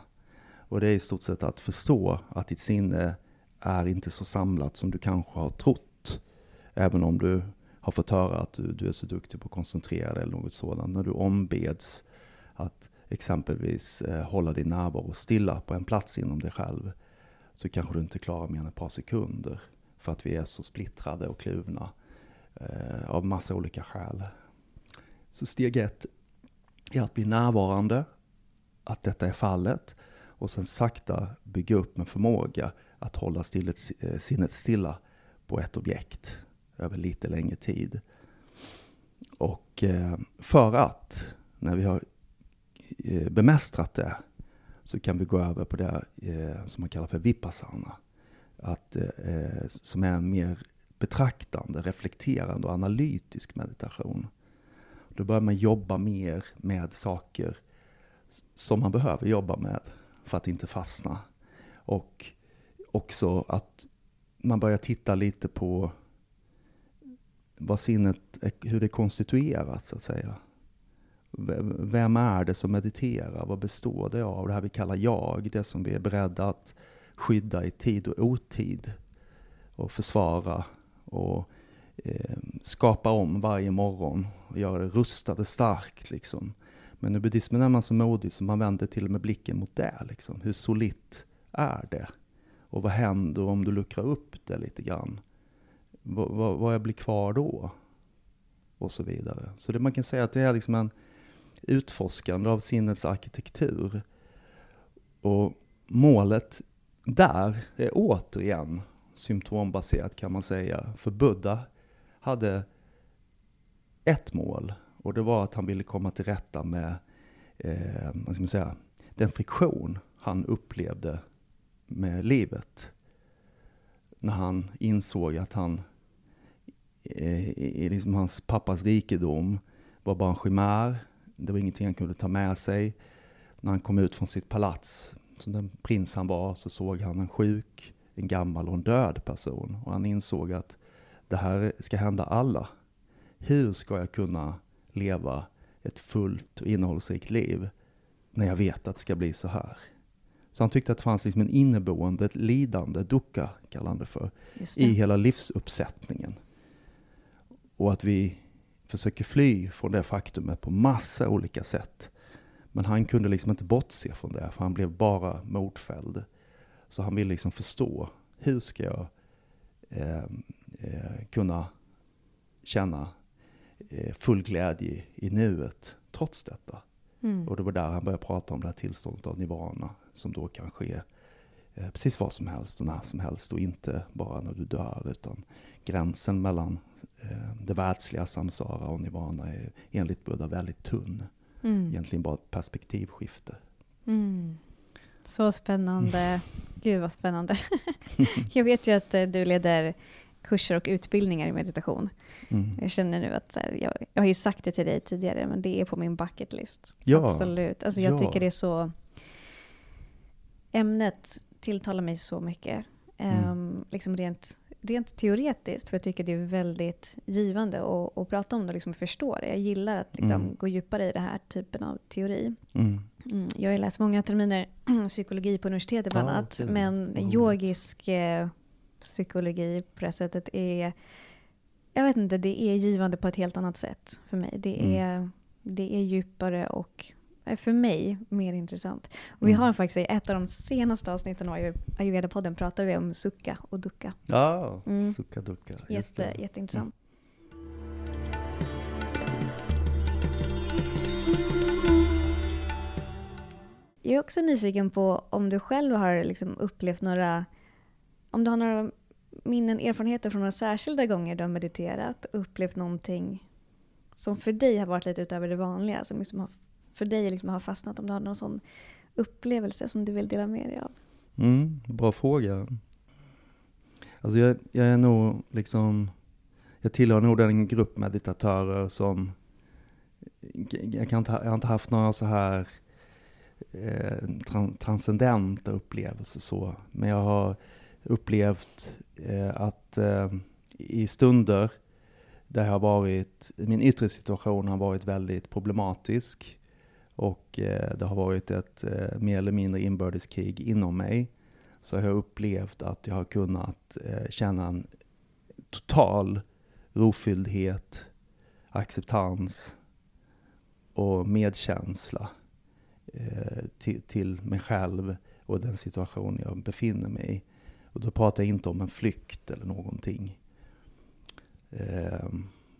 [SPEAKER 1] Och det är i stort sett att förstå att ditt sinne är inte så samlat som du kanske har trott. Även om du har fått höra att du, du är så duktig på att koncentrera dig eller något sådant. När du ombeds att exempelvis eh, hålla din närvaro stilla på en plats inom dig själv så kanske du inte klarar mer än ett par sekunder för att vi är så splittrade och kluvna eh, av massa olika skäl. Så steg ett är att bli närvarande, att detta är fallet och sen sakta bygga upp en förmåga att hålla stillet, eh, sinnet stilla på ett objekt över lite längre tid. Och eh, för att, när vi har eh, bemästrat det, så kan vi gå över på det som man kallar för vipassana. Att, som är en mer betraktande, reflekterande och analytisk meditation. Då börjar man jobba mer med saker som man behöver jobba med för att inte fastna. Och också att man börjar titta lite på vad sinnet, hur det är konstituerat så att säga. Vem är det som mediterar? Vad består det av? Det här vi kallar jag, det som vi är beredda att skydda i tid och otid. Och försvara och eh, skapa om varje morgon och göra det rustade starkt. Liksom. Men i buddhismen är man så modig så man vänder till och med blicken mot det. Liksom. Hur solitt är det? Och vad händer om du luckrar upp det lite grann? Vad, vad, vad blir kvar då? Och så vidare. Så det man kan säga att det är liksom en utforskande av sinnets arkitektur. Och målet där är återigen symptombaserat kan man säga. För Buddha hade ett mål och det var att han ville komma till rätta med eh, vad ska man säga, den friktion han upplevde med livet. När han insåg att han, eh, liksom hans pappas rikedom, var bara en chimär. Det var ingenting han kunde ta med sig. När han kom ut från sitt palats, som den prins han var, så såg han en sjuk, en gammal och en död person. Och han insåg att det här ska hända alla. Hur ska jag kunna leva ett fullt och innehållsrikt liv när jag vet att det ska bli så här? Så han tyckte att det fanns liksom en inneboende lidande, dukkha kallar han det för, det. i hela livsuppsättningen. Och att vi försöker fly från det faktumet på massa olika sätt. Men han kunde liksom inte bortse från det, för han blev bara motfälld. Så han ville liksom förstå, hur ska jag eh, eh, kunna känna full glädje i nuet trots detta? Mm. Och det var där han började prata om det här tillståndet av nirvana, som då kan ske eh, precis vad som helst och när som helst och inte bara när du dör, utan gränsen mellan eh, det världsliga samsara och nirvana är enligt Buddha väldigt tunn. Mm. Egentligen bara ett perspektivskifte.
[SPEAKER 3] Mm. Så spännande. [laughs] Gud vad spännande. [laughs] jag vet ju att eh, du leder kurser och utbildningar i meditation. Mm. Jag känner nu att jag, jag har ju sagt det till dig tidigare, men det är på min bucket list. Ja. Absolut. Alltså jag ja. tycker det är så... Ämnet tilltalar mig så mycket. Mm. Um, liksom rent, rent teoretiskt, för jag tycker det är väldigt givande att, att prata om det och liksom förstå det. Jag gillar att liksom mm. gå djupare i den här typen av teori. Mm. mm jag har läst många terminer [clears throat] psykologi på universitetet bland annat, ah, men yogisk eh, psykologi på det sättet är, jag vet inte, det är givande på ett helt annat sätt för mig. Det mm. är, mm. det är djupare och för mig mer intressant. Och mm. vi har faktiskt i ett av de senaste avsnitten av ayurveda-podden pratar vi om sukka och dukkha.
[SPEAKER 1] Ja, mm. sukka dukkha.
[SPEAKER 3] Jätte, jätteintressant. Mm. Jag är också nyfiken på om du själv har liksom upplevt några om du har några minnen, erfarenheter från några särskilda gånger du har mediterat och upplevt någonting som för dig har varit lite utöver det vanliga, som liksom har, för dig liksom har fastnat, om du har någon sån upplevelse som du vill dela med dig av?
[SPEAKER 1] Mm, bra fråga. Alltså jag, jag är nog liksom, jag tillhör nog den grupp meditatörer som, jag, kan inte, jag har inte haft några så här eh, transcendenta upplevelser så, men jag har upplevt eh, att eh, i stunder där har varit, min yttre situation har varit väldigt problematisk och eh, det har varit ett eh, mer eller mindre inbördeskrig inom mig. Så jag har upplevt att jag har kunnat eh, känna en total rofylldhet, acceptans och medkänsla eh, till, till mig själv och den situation jag befinner mig i. Och då pratar jag inte om en flykt eller någonting. Eh,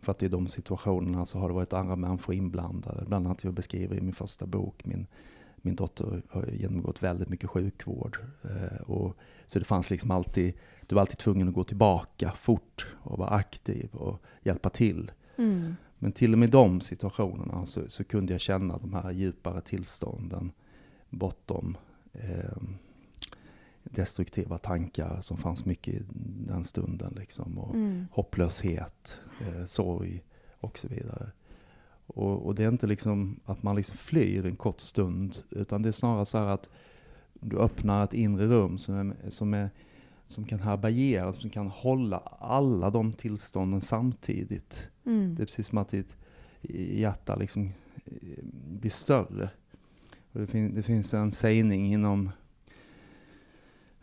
[SPEAKER 1] för att i de situationerna så har det varit andra människor inblandade. Bland annat jag beskriver i min första bok, min, min dotter har genomgått väldigt mycket sjukvård. Eh, och, så det fanns liksom alltid, du var alltid tvungen att gå tillbaka fort och vara aktiv och hjälpa till.
[SPEAKER 3] Mm.
[SPEAKER 1] Men till och med de situationerna så, så kunde jag känna de här djupare tillstånden bortom eh, destruktiva tankar som fanns mycket i den stunden. Liksom, och
[SPEAKER 3] Mm.
[SPEAKER 1] hopplöshet, eh, sorg och så vidare. Och, och det är inte liksom att man liksom flyr en kort stund, utan det är snarare så här att du öppnar ett inre rum som, är, som, är, som kan härbärgera, som kan hålla alla de tillstånden samtidigt.
[SPEAKER 3] Mm.
[SPEAKER 1] Det är precis som att ditt hjärta liksom eh, blir större. Och det, fin det finns en sägning inom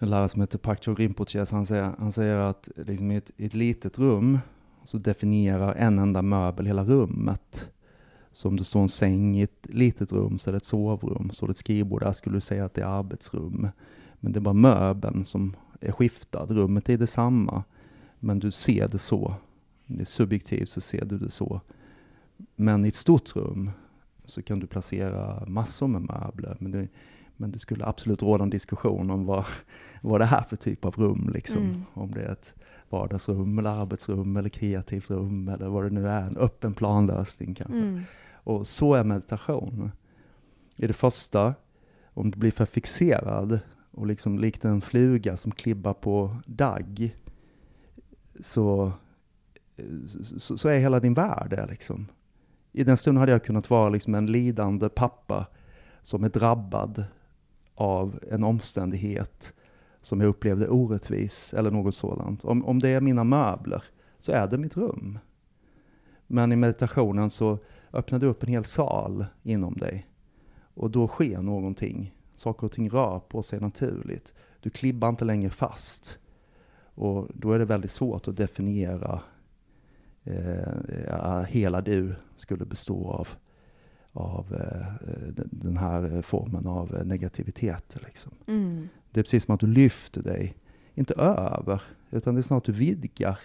[SPEAKER 1] en lärare som heter Pakcho Rinpoche, alltså han säger, han säger att liksom i, ett, i ett litet rum så definierar en enda möbel hela rummet. Så om det står en säng i ett litet rum så är det ett sovrum, så det ett skrivbord där skulle du säga att det är arbetsrum. Men det är bara möbeln som är skiftad, rummet är detsamma. Men du ser det så. Det är subjektivt så ser du det så. Men i ett stort rum så kan du placera massor med möbler. Men det, men det skulle absolut råda en diskussion om vad, [laughs] vad det är för typ av rum. Liksom.
[SPEAKER 3] Mm.
[SPEAKER 1] Om det är ett vardagsrum, eller arbetsrum, eller kreativt rum, eller vad det nu är. En öppen planlösning kanske.
[SPEAKER 3] Mm.
[SPEAKER 1] Och så är meditation. I det första, om du blir för fixerad och liksom likt en fluga som klibbar på dagg, så, så, så är hela din värld det liksom. I den stunden hade jag kunnat vara liksom en lidande pappa som är drabbad av en omständighet som jag upplevde orättvis eller något sådant. Om, om det är mina möbler så är det mitt rum. Men i meditationen så öppnar du upp en hel sal inom dig. Och då sker någonting. Saker och ting rör på sig naturligt. Du klibbar inte längre fast. Och då är det väldigt svårt att definiera eh, eh hela du skulle bestå av, av eh, den- här formen av eh, negativitet. Liksom.
[SPEAKER 3] Mm.
[SPEAKER 1] Det är precis som att du lyfter dig, inte över, utan det är snarare att du vidgar.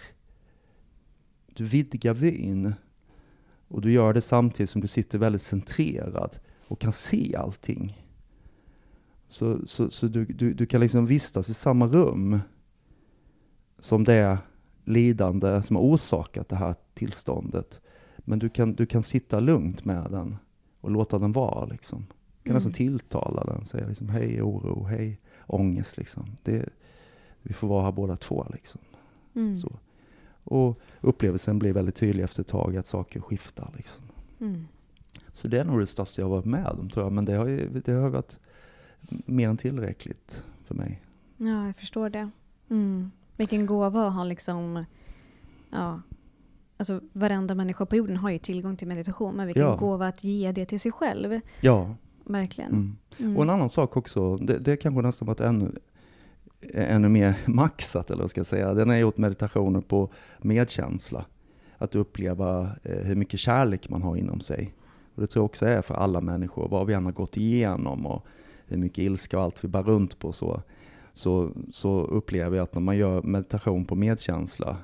[SPEAKER 1] Du vidgar vyn. Och du gör det samtidigt som du sitter väldigt centrerad och kan se allting. Så, så, så du, du, du kan liksom vistas i samma rum som det lidande som har orsakat det här tillståndet. Men du kan, du kan sitta lugnt med den och låta den vara. Liksom. Du kan nästan tilltala den, säga liksom, hej oro, hej ångest. Liksom. Det, vi får vara här båda två. Liksom.
[SPEAKER 3] Mm.
[SPEAKER 1] Så. Och upplevelsen blir väldigt tydlig efter ett tag, att saker skiftar. Liksom.
[SPEAKER 3] Mm.
[SPEAKER 1] Så det är nog det största jag varit med om, tror jag. Men det har, ju, det har varit mer än tillräckligt för mig.
[SPEAKER 3] Ja, jag förstår det. Mm. Vilken gåva att ha liksom... Ja. Alltså varenda människa på jorden har ju tillgång till meditation. Men vilken
[SPEAKER 1] Ja.
[SPEAKER 3] gåva att ge det till sig själv.
[SPEAKER 1] Ja.
[SPEAKER 3] Verkligen.
[SPEAKER 1] Mm.
[SPEAKER 3] Mm.
[SPEAKER 1] Och en annan sak också, det, det kanske nästan varit ännu, ännu mer [laughs] maxat, eller vad ska jag säga. Den har gjort meditationer på medkänsla. Att uppleva eh, hur mycket kärlek man har inom sig. Och det tror jag också är för alla människor, vad vi än har gått igenom och hur mycket ilska och allt vi bär runt på så, så, så upplever jag att när man gör meditation på medkänsla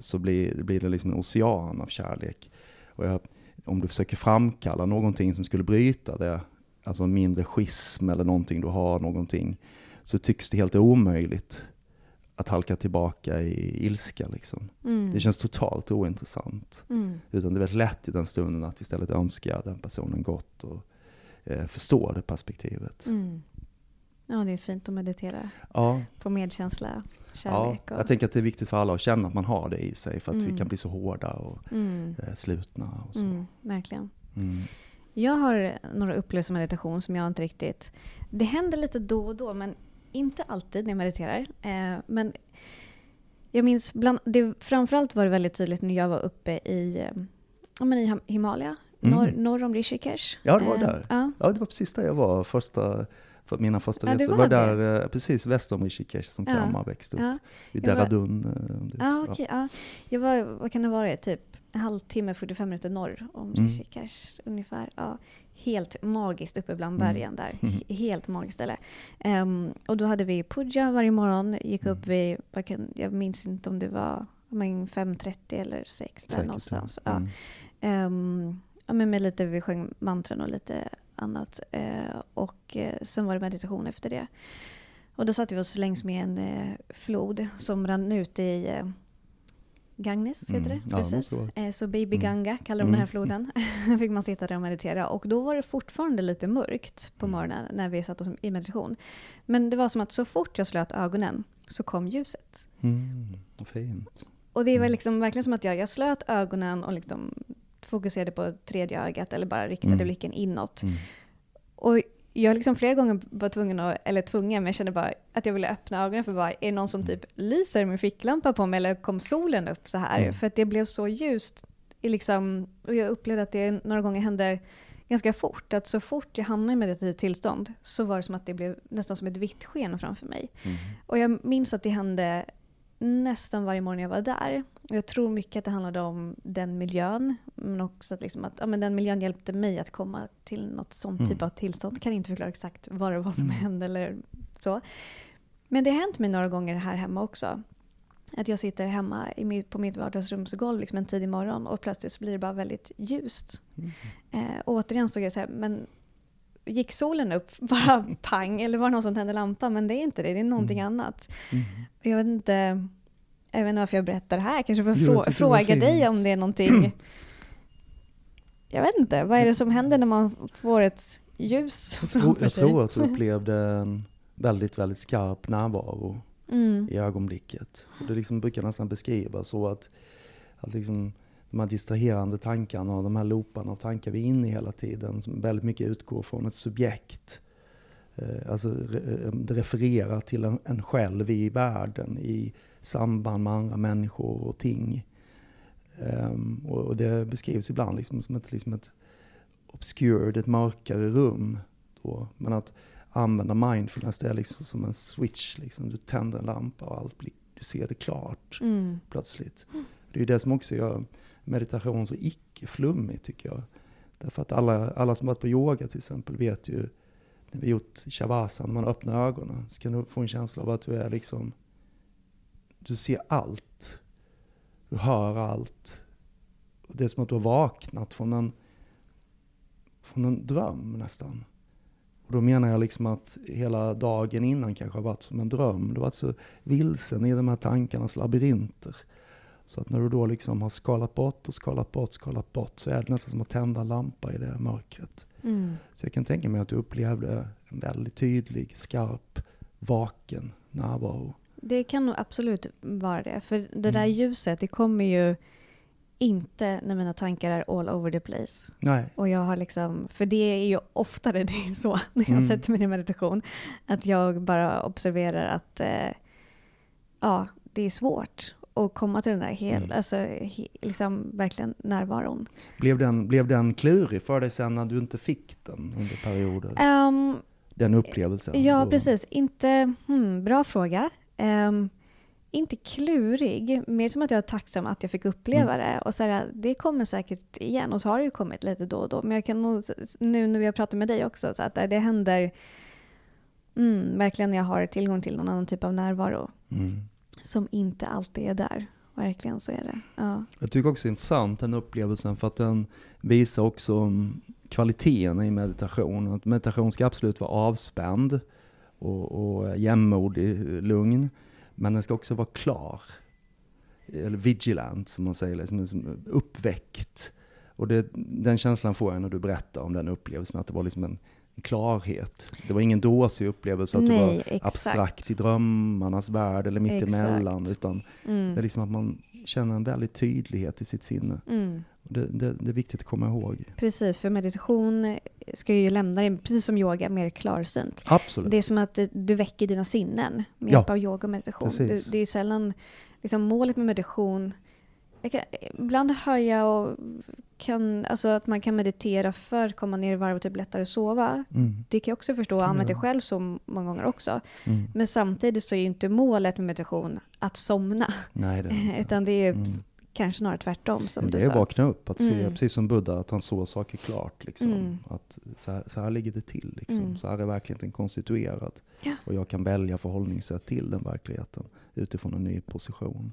[SPEAKER 1] så blir, blir det liksom en ocean av kärlek. Och jag, om du försöker framkalla någonting som skulle bryta det, alltså en mindre schism eller någonting du har, någonting, så tycks det helt omöjligt att halka tillbaka i ilska. Liksom.
[SPEAKER 3] Mm.
[SPEAKER 1] Det känns totalt ointressant.
[SPEAKER 3] Mm.
[SPEAKER 1] Utan det är väldigt lätt i den stunden att istället önska den personen gott och eh, förstå det perspektivet.
[SPEAKER 3] Mm. Ja, det är fint att meditera
[SPEAKER 1] Ja,
[SPEAKER 3] på medkänsla,
[SPEAKER 1] ja,
[SPEAKER 3] kärlek. och...
[SPEAKER 1] jag tänker att det är viktigt för alla att känna att man har det i sig för att vi
[SPEAKER 3] Mm.
[SPEAKER 1] kan bli så hårda och
[SPEAKER 3] mm.
[SPEAKER 1] eh, slutna och så.
[SPEAKER 3] Mm, verkligen.
[SPEAKER 1] Mm.
[SPEAKER 3] Jag har några upplevelser med meditation som jag inte riktigt... Det händer lite då och då, men inte alltid när jag mediterar. Eh, men jag minns, bland, det, framförallt var det väldigt tydligt när jag var uppe i, eh, ja, men i Him- Himalaya,
[SPEAKER 1] Mm.
[SPEAKER 3] norr, norr om Rishikesh.
[SPEAKER 1] Ja, det var
[SPEAKER 3] Eh,
[SPEAKER 1] där.
[SPEAKER 3] Ja,
[SPEAKER 1] Ja, det var precis där jag var första, för mina första
[SPEAKER 3] Ja,
[SPEAKER 1] resor.
[SPEAKER 3] var
[SPEAKER 1] var där, eh, precis väster om Rishikesh som
[SPEAKER 3] Ja.
[SPEAKER 1] Kalmar växte upp.
[SPEAKER 3] Ja,
[SPEAKER 1] Vid
[SPEAKER 3] Jag var-
[SPEAKER 1] Dehradun. eh,
[SPEAKER 3] ja okej. Ja. Jag var, vad kan det vara, typ en halvtimme, 45 minuter norr om
[SPEAKER 1] Mm.
[SPEAKER 3] Rishikesh ungefär. Ja, helt magiskt uppe bland
[SPEAKER 1] Mm.
[SPEAKER 3] bergen där.
[SPEAKER 1] Mm.
[SPEAKER 3] He- Helt magiskt ställe. Ehm, och då hade vi puja varje morgon, gick upp
[SPEAKER 1] Mm.
[SPEAKER 3] vid, kan, jag minns inte om det var men 5.30 eller 6 där
[SPEAKER 1] Säkert,
[SPEAKER 3] någonstans.
[SPEAKER 1] ja.
[SPEAKER 3] Ehm, ja, men med lite, vi sjöng mantran och lite annat. Eh, och eh, sen var det meditation efter det. Och då satte vi oss längs med en eh, flod som rann ut i Ganges, heter
[SPEAKER 1] Mm.
[SPEAKER 3] det?
[SPEAKER 1] Ja,
[SPEAKER 3] Precis. Eh, så Baby
[SPEAKER 1] Mm.
[SPEAKER 3] Ganga kallar de
[SPEAKER 1] Mm.
[SPEAKER 3] den här floden. [laughs] fick man sitta där och meditera. Och då var det fortfarande lite mörkt på
[SPEAKER 1] Mm.
[SPEAKER 3] morgonen när vi satt oss i meditation. Men det var som att så fort jag slöt ögonen så kom ljuset.
[SPEAKER 1] Mm, fint.
[SPEAKER 3] Och det var
[SPEAKER 1] Mm.
[SPEAKER 3] liksom verkligen som att jag, jag slöt ögonen och liksom fokuserade på tredje ögat eller bara riktade
[SPEAKER 1] Mm.
[SPEAKER 3] blicken inåt.
[SPEAKER 1] Mm.
[SPEAKER 3] Och jag liksom flera gånger var tvungen, att, eller tvungen, men jag kände bara att jag ville öppna ögonen för bara, är det någon som typ lyser med ficklampa på mig eller kom solen upp så här?
[SPEAKER 1] Mm.
[SPEAKER 3] För att det blev så ljust. Liksom, och jag upplevde att det några gånger hände ganska fort. Att så fort jag hamnade i meditativt tillstånd så var det som att det blev nästan som ett vitt sken framför mig.
[SPEAKER 1] Mm.
[SPEAKER 3] Och jag minns att det hände nästan varje morgon jag var där. Jag tror mycket att det handlade om den miljön. Men också att, liksom att ja, men den miljön hjälpte mig att komma till något sånt
[SPEAKER 1] Mm.
[SPEAKER 3] typ av tillstånd. Kan inte förklara exakt vad det var som
[SPEAKER 1] Mm.
[SPEAKER 3] hände eller så. Men det har hänt mig några gånger här hemma också. Att jag sitter hemma på mitt vardagsrumsgolv liksom en tidig morgon och plötsligt så blir det bara väldigt ljust.
[SPEAKER 1] Mm.
[SPEAKER 3] Eh, återigen så är jag så här, men gick solen upp [laughs] bara pang eller var det någon som tände lampan? Men det är inte det, det är någonting
[SPEAKER 1] Mm.
[SPEAKER 3] annat.
[SPEAKER 1] Mm.
[SPEAKER 3] Jag vet inte, jag vet inte varför jag berättar det här. Kanske
[SPEAKER 1] Jo, jag
[SPEAKER 3] frå- fråga dig om det är någonting. Jag vet inte, vad är det som händer när man får ett ljus
[SPEAKER 1] Jag, tror, jag tror att du [laughs] upplevde en väldigt, väldigt skarp närvaro
[SPEAKER 3] Mm.
[SPEAKER 1] i ögonblicket. Och det liksom brukar nästan beskrivas så att, att liksom, de här distraherande tankarna och de här looparna av tankar vi är inne i hela tiden, som väldigt mycket utgår från ett subjekt. Eh, alltså eh, det refererar till en, en själv i världen, i samband med andra människor och ting. Ehm, och, och det beskrivs ibland liksom som ett, liksom ett obscured, ett mörkare rum. Då. Men att använda mindfulness, det är liksom som en switch. Liksom. Du tänder en lampa och allt blir, du ser det klart
[SPEAKER 3] Mm.
[SPEAKER 1] plötsligt. Det är ju det som också gör meditation så icke-flummig tycker jag. Därför att alla, alla som varit på yoga till exempel vet ju, när vi gjort shavasana, när man öppnar ögonen, så kan du få en känsla av att du är liksom, du ser allt. Du hör allt. Och det är som att du har vaknat från en, från en dröm nästan. Och då menar jag liksom att hela dagen innan kanske har varit som en dröm. Du har varit så vilsen i de här tankarnas labyrinter. Så att när du då liksom har skalat bort och skalat bort, skalat bort, så är det nästan som att tända en lampa i det mörkret.
[SPEAKER 3] Mm.
[SPEAKER 1] Så jag kan tänka mig att du upplevde en väldigt tydlig, skarp, vaken närvaro.
[SPEAKER 3] Det kan nog absolut vara det. För det där
[SPEAKER 1] Mm.
[SPEAKER 3] ljuset, det kommer ju inte när mina tankar är all over the place.
[SPEAKER 1] Nej.
[SPEAKER 3] Och jag har liksom, för det är ju oftare [laughs] det är så när jag
[SPEAKER 1] Mm.
[SPEAKER 3] sätter mig i meditation. Att jag bara observerar att eh, ja, det är svårt att komma till den där hel,
[SPEAKER 1] Mm.
[SPEAKER 3] alltså, he, liksom verkligen närvaron.
[SPEAKER 1] Blev den, blev den klurig för dig sen när du inte fick den under perioder?
[SPEAKER 3] Ehm,
[SPEAKER 1] Den upplevelsen?
[SPEAKER 3] ja,
[SPEAKER 1] Och-
[SPEAKER 3] precis. Inte, hmm, bra fråga. Ehm, inte klurig, mer som att jag är tacksam att jag fick uppleva
[SPEAKER 1] Mm.
[SPEAKER 3] det. Och så här, det kommer säkert igen, och så har det ju kommit lite då och då. Men jag kan nog, nu när vi har pratat med dig också, så att det händer mm, verkligen när jag har tillgång till någon annan typ av närvaro.
[SPEAKER 1] Mm.
[SPEAKER 3] Som inte alltid är där. Verkligen så är det. Ja.
[SPEAKER 1] Jag tycker också det är intressant den upplevelsen för att den visar också kvaliteten i meditation. Att meditation ska absolut vara avspänd och, och jämmodig, eh, lugn. Men den ska också vara klar. Eller vigilant som man säger, liksom, liksom, uppväckt. Och det, den känslan får jag när du berättar om den upplevelsen, att det var liksom en klarhet. Det var ingen dåsig upplevelse att du
[SPEAKER 3] Nej,
[SPEAKER 1] var
[SPEAKER 3] exakt.
[SPEAKER 1] abstrakt i drömmarnas värld eller mittemellan. Utan
[SPEAKER 3] Mm.
[SPEAKER 1] det är liksom att man känner en väldig tydlighet i sitt sinne.
[SPEAKER 3] Mm.
[SPEAKER 1] Det, det, det är viktigt att komma ihåg.
[SPEAKER 3] Precis, för meditation ska ju lämna dig, precis som yoga, mer klarsynt.
[SPEAKER 1] Absolut.
[SPEAKER 3] Det är som att du väcker dina sinnen med
[SPEAKER 1] Ja,
[SPEAKER 3] hjälp av yoga och meditation. Det, det är ju sällan liksom, målet med meditation. Kan, ibland hör jag och kan, alltså att man kan meditera för att komma ner i varv och typ lättare sova.
[SPEAKER 1] Mm.
[SPEAKER 3] Det kan jag också förstå,
[SPEAKER 1] kan
[SPEAKER 3] använt det själv så många gånger också.
[SPEAKER 1] Mm.
[SPEAKER 3] Men samtidigt så är ju inte målet med meditation att somna,
[SPEAKER 1] Nej, det är det [laughs]
[SPEAKER 3] utan det är
[SPEAKER 1] Mm.
[SPEAKER 3] kanske snarare tvärtom som
[SPEAKER 1] Men
[SPEAKER 3] du
[SPEAKER 1] det är
[SPEAKER 3] sa.
[SPEAKER 1] att vakna upp, att se,
[SPEAKER 3] Mm.
[SPEAKER 1] precis som Buddha, att han såg saker klart. Liksom.
[SPEAKER 3] Mm.
[SPEAKER 1] Att så här, så här ligger det till. Liksom.
[SPEAKER 3] Mm.
[SPEAKER 1] Så här är verkligheten konstituerad.
[SPEAKER 3] Ja.
[SPEAKER 1] Och jag kan välja förhållningssätt till den verkligheten utifrån en ny position.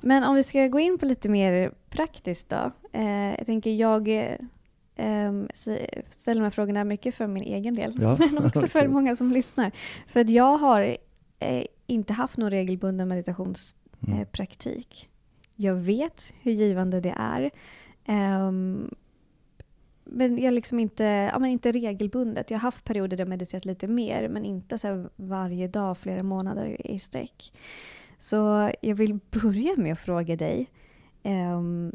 [SPEAKER 3] Men om vi ska gå in på lite mer praktiskt då. Eh, jag tänker jag eh, ställer de här frågorna mycket för min egen del,
[SPEAKER 1] Ja, [laughs]
[SPEAKER 3] men också [laughs] för många som lyssnar. För att jag har eh, inte haft någon regelbunden meditationspraktik.
[SPEAKER 1] Mm.
[SPEAKER 3] Jag vet hur givande det är. Ehm, men jag liksom inte, ja, men inte regelbundet. Jag har haft perioder där jag mediterat lite mer, men inte så varje dag, flera månader i sträck. Så jag vill börja med att fråga dig. Um,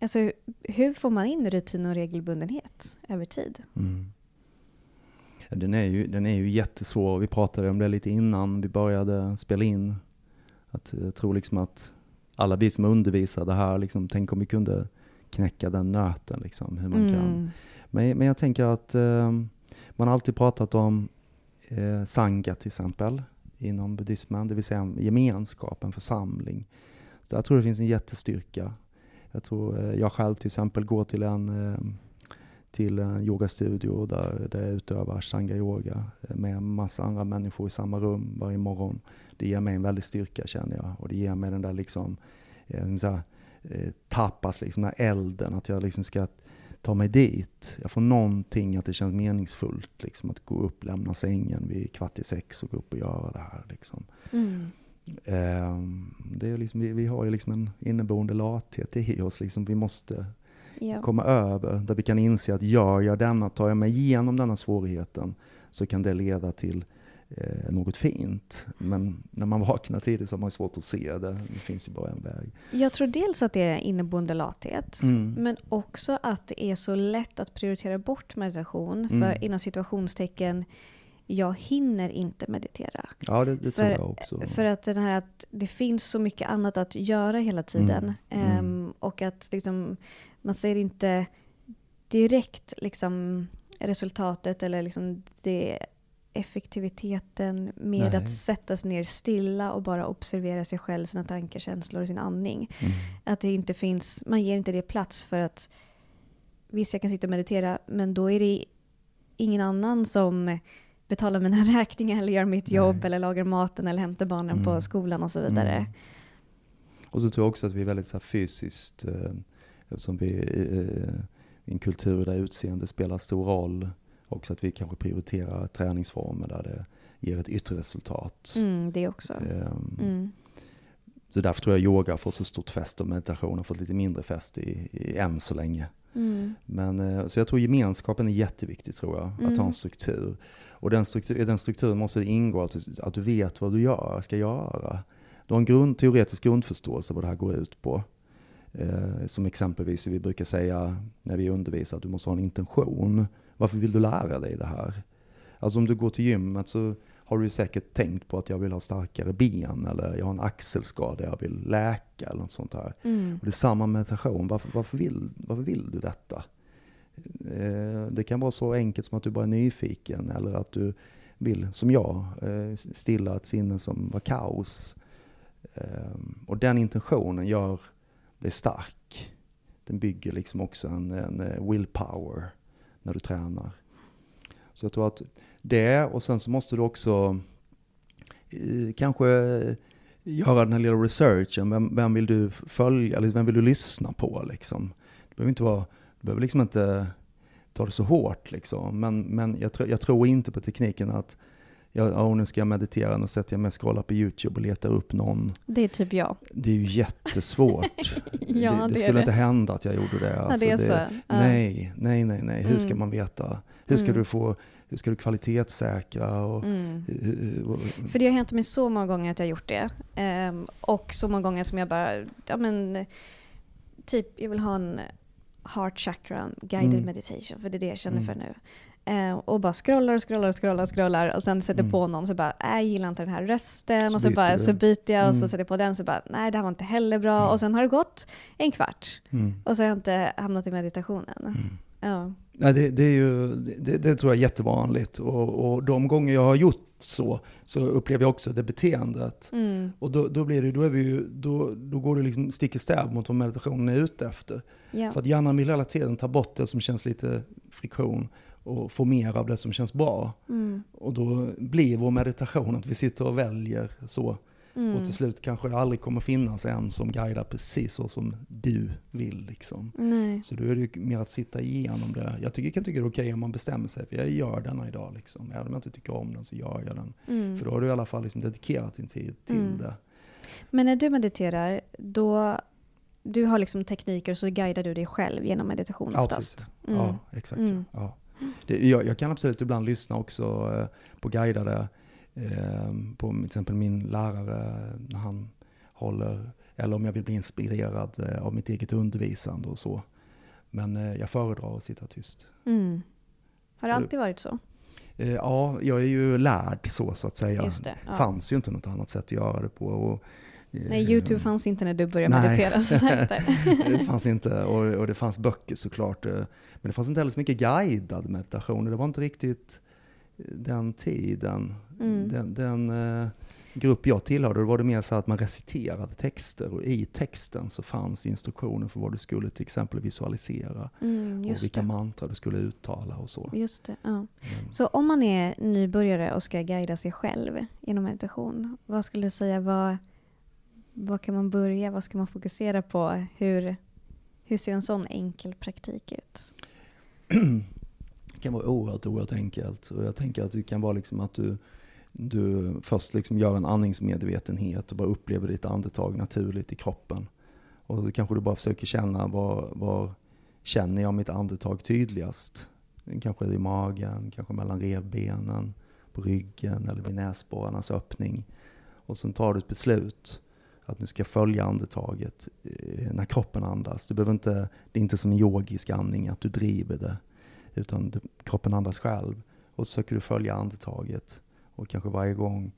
[SPEAKER 3] alltså, hur får man in rutin och regelbundenhet över tid?
[SPEAKER 1] Mm. Ja, Den, är ju, den är ju jättesvår. Vi pratade om det lite innan vi började spela in. Att jag tror liksom att alla vi som undervisar det här, liksom, tänk om vi kunde knäcka den nöten. Liksom, hur man kan.
[SPEAKER 3] Mm.
[SPEAKER 1] Men, men jag tänker att eh, man har alltid pratat om eh, sangha till exempel inom buddhismen, det vill säga en gemenskap, en församling. Så jag tror det finns en jättestyrka. Jag tror eh, jag själv till exempel går till en eh, till en yogastudio där, där jag utövar shanga yoga eh, med en massa andra människor i samma rum varje morgon. Det ger mig en väldig styrka känner jag och det ger mig den där liksom så här, tapas, liksom den här elden, att jag liksom ska ta mig dit. Jag får någonting att det känns meningsfullt, liksom att gå upp, lämna sängen vid kvart i sex och gå upp och göra det här. Liksom.
[SPEAKER 3] Mm.
[SPEAKER 1] Ehm, det är liksom, vi, vi har ju liksom en inneboende lathet i oss, liksom, vi måste
[SPEAKER 3] Ja.
[SPEAKER 1] komma över, där vi kan inse att gör jag denna, tar jag mig igenom denna svårigheten, så kan det leda till eh, något fint. Men när man vaknar tidigt så har man svårt att se det. Det finns ju bara en väg.
[SPEAKER 3] Jag tror dels att det är inneboende lathet,
[SPEAKER 1] Mm.
[SPEAKER 3] men också att det är så lätt att prioritera bort meditation.
[SPEAKER 1] Mm.
[SPEAKER 3] För inom situationstecken, jag hinner inte meditera.
[SPEAKER 1] Ja, det, det tror
[SPEAKER 3] För-
[SPEAKER 1] jag också.
[SPEAKER 3] För att, den här, att det finns så mycket annat att göra hela tiden.
[SPEAKER 1] Mm, mm.
[SPEAKER 3] Ehm, och att liksom, man ser inte direkt liksom, resultatet eller liksom det effektiviteten med
[SPEAKER 1] Nej.
[SPEAKER 3] att sätta sig ner stilla och bara observera sig själv, sina tankar, känslor och sin andning.
[SPEAKER 1] Mm.
[SPEAKER 3] Att det inte finns, man ger inte det plats för att visst jag kan sitta och meditera men då är det ingen annan som betalar mina [laughs] räkningar eller gör mitt jobb
[SPEAKER 1] Nej.
[SPEAKER 3] eller lagar maten eller hämtar barnen
[SPEAKER 1] Mm.
[SPEAKER 3] på skolan och så vidare.
[SPEAKER 1] Mm. Och så tror jag också att vi är väldigt så här fysiskt, eh, eftersom vi eh, en kultur där utseende spelar stor roll. Också att vi kanske prioriterar träningsformer där det ger ett yttre resultat.
[SPEAKER 3] Mm, det också.
[SPEAKER 1] Ehm,
[SPEAKER 3] Mm.
[SPEAKER 1] Så därför tror jag yoga har fått så stort fäste och meditation har fått lite mindre fäste i, i, än så länge.
[SPEAKER 3] Mm.
[SPEAKER 1] Men, eh, så jag tror gemenskapen är jätteviktig tror jag, att ha
[SPEAKER 3] Mm.
[SPEAKER 1] en struktur. Och den, struktur, i den strukturen måste det ingå att du, att du vet vad du gör, ska göra. Du har en grund, teoretisk grundförståelse vad det här går ut på. Eh, som exempelvis vi brukar säga när vi undervisar att du måste ha en intention. Varför vill du lära dig det här? Alltså om du går till gymmet så har du säkert tänkt på att jag vill ha starkare ben eller jag har en axelskada jag vill läka eller något sånt där.
[SPEAKER 3] Mm.
[SPEAKER 1] Och det är samma meditation. Varför, varför, vill, varför vill du detta? Eh, det kan vara så enkelt som att du bara är nyfiken eller att du vill, som jag, eh, stilla ett sinne som var kaos. Eh, och den intentionen gör dig stark. Den bygger liksom också en, en willpower när du tränar. Så jag tror att det, och sen så måste du också eh, kanske eh, göra den här lilla researchen. Vem, vem vill du följa, eller vem vill du lyssna på liksom? Du behöver inte vara, du behöver liksom inte ta det så hårt liksom. Men, men jag, tr jag tror inte på tekniken att jag, oh, nu ska jag meditera, nu sätter jag mig och scrollar på YouTube och letar upp någon.
[SPEAKER 3] Det är typ jag.
[SPEAKER 1] Det är ju jättesvårt. [laughs]
[SPEAKER 3] ja,
[SPEAKER 1] det, det,
[SPEAKER 3] det
[SPEAKER 1] skulle
[SPEAKER 3] det.
[SPEAKER 1] inte hända att jag gjorde det.
[SPEAKER 3] Alltså, ja, det är så. Ja.
[SPEAKER 1] Nej, nej, nej, nej. Hur ska
[SPEAKER 3] Mm.
[SPEAKER 1] man veta? Hur ska
[SPEAKER 3] Mm.
[SPEAKER 1] du få, hur ska du kvalitetssäkra? Och,
[SPEAKER 3] Mm.
[SPEAKER 1] hur- och,
[SPEAKER 3] För det har hänt mig så många gånger att jag har gjort det. Ehm, och så många gånger som jag bara, ja men, typ jag vill ha en heart chakra guided
[SPEAKER 1] Mm.
[SPEAKER 3] meditation, för det är det jag känner
[SPEAKER 1] Mm.
[SPEAKER 3] för nu. Ehm, och bara scrollar och scrollar och scrollar och scrollar och sen sätter
[SPEAKER 1] Mm.
[SPEAKER 3] på någon så bara, äh, jag gillar inte den här rösten
[SPEAKER 1] Så
[SPEAKER 3] och så bara
[SPEAKER 1] du.
[SPEAKER 3] så byter jag och så
[SPEAKER 1] Mm.
[SPEAKER 3] sätter jag på den så bara, nej det här var inte heller bra
[SPEAKER 1] Mm.
[SPEAKER 3] och sen har det gått en kvart
[SPEAKER 1] mm.
[SPEAKER 3] och så har jag inte hamnat i meditationen.
[SPEAKER 1] Mm.
[SPEAKER 3] Ja.
[SPEAKER 1] Nej, det, det, är ju, det, det tror jag är jättevanligt. Och, och de gånger jag har gjort så, så upplever jag också det beteendet.
[SPEAKER 3] Mm.
[SPEAKER 1] Och då, då, blir det, då, är vi ju, då, då går det liksom stick i stäv mot vad meditationen är ute efter.
[SPEAKER 3] Ja.
[SPEAKER 1] För att hjärnan vill hela tiden ta bort det som känns lite friktion och få mer av det som känns bra.
[SPEAKER 3] Mm.
[SPEAKER 1] Och då blir vår meditation att vi sitter och väljer så.
[SPEAKER 3] Mm.
[SPEAKER 1] Och till slut kanske det aldrig kommer finnas en som guidar precis så som du vill. Liksom.
[SPEAKER 3] Nej.
[SPEAKER 1] Så då är det ju mer att sitta igenom det. Jag tycker, kan tycka det är okej om man bestämmer sig, för jag gör denna idag. Liksom. Även om jag inte tycker om den så gör jag den.
[SPEAKER 3] Mm.
[SPEAKER 1] För då har du i alla fall liksom dedikerat din tid till
[SPEAKER 3] Mm.
[SPEAKER 1] det.
[SPEAKER 3] Men när du mediterar, då du har liksom tekniker och så guidar du dig själv genom meditation
[SPEAKER 1] Ja,
[SPEAKER 3] oftast?
[SPEAKER 1] precis.
[SPEAKER 3] Mm.
[SPEAKER 1] Ja, exakt.
[SPEAKER 3] Mm.
[SPEAKER 1] Ja. Det, jag, jag kan absolut ibland lyssna också eh, på guidade, eh, på till exempel min lärare när han håller, eller om jag vill bli inspirerad eh, av mitt eget undervisande och så. Men eh, jag föredrar att sitta tyst.
[SPEAKER 3] Mm. Har det alltid varit så?
[SPEAKER 1] Eh, ja, jag är ju lärd så, så att säga.
[SPEAKER 3] Det. Ja.
[SPEAKER 1] fanns ju inte något annat sätt att göra det på. Och,
[SPEAKER 3] Nej, Youtube fanns inte när du började
[SPEAKER 1] Nej.
[SPEAKER 3] meditera. Så [laughs]
[SPEAKER 1] det fanns inte, och, och det fanns böcker såklart. eh, Men det fanns inte heller så mycket guidad meditation. Det var inte riktigt eh, den tiden.
[SPEAKER 3] Mm.
[SPEAKER 1] Den, den eh, grupp jag tillhörde, då var det mer så att man reciterade texter. Och i texten så fanns instruktioner för vad du skulle till exempel visualisera.
[SPEAKER 3] Mm,
[SPEAKER 1] och vilka
[SPEAKER 3] det.
[SPEAKER 1] mantra du skulle uttala och så.
[SPEAKER 3] Just det, ja.
[SPEAKER 1] Mm.
[SPEAKER 3] Så om man är nybörjare och ska guida sig själv genom meditation, vad skulle du säga, vad, var kan man börja, vad ska man fokusera på? Hur, hur ser en sån enkel praktik ut?
[SPEAKER 1] Det kan vara oerhört, oerhört enkelt. Och jag tänker att det kan vara liksom att du, du först liksom gör en andningsmedvetenhet och bara upplever ditt andetag naturligt i kroppen. Och då kanske du bara försöker känna var, var känner jag mitt andetag tydligast? Kanske i magen, kanske mellan revbenen, på ryggen eller vid näsborrarnas öppning. Och sen tar du ett beslut att nu ska jag följa andetaget eh, när kroppen andas. Du behöver inte, det är inte som en yogisk andning att du driver det. Utan du, kroppen andas själv. Och så försöker du följa andetaget. Och kanske varje gång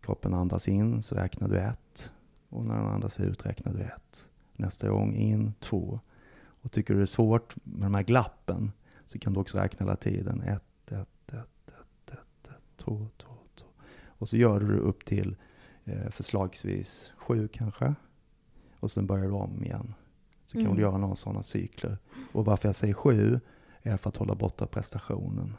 [SPEAKER 1] kroppen andas in så räknar du ett. Och när den andas ut räknar du ett. Nästa gång in två. Och tycker du det är svårt med de här glappen så kan du också räkna hela tiden. Ett, ett, ett, ett, ett, ett, två, två, två. Och så gör du det upp till förslagsvis sju kanske. Och sen börjar du om igen. Så kan
[SPEAKER 3] Mm.
[SPEAKER 1] du göra några sådana cykler. Och varför jag säger sju är för att hålla borta prestationen.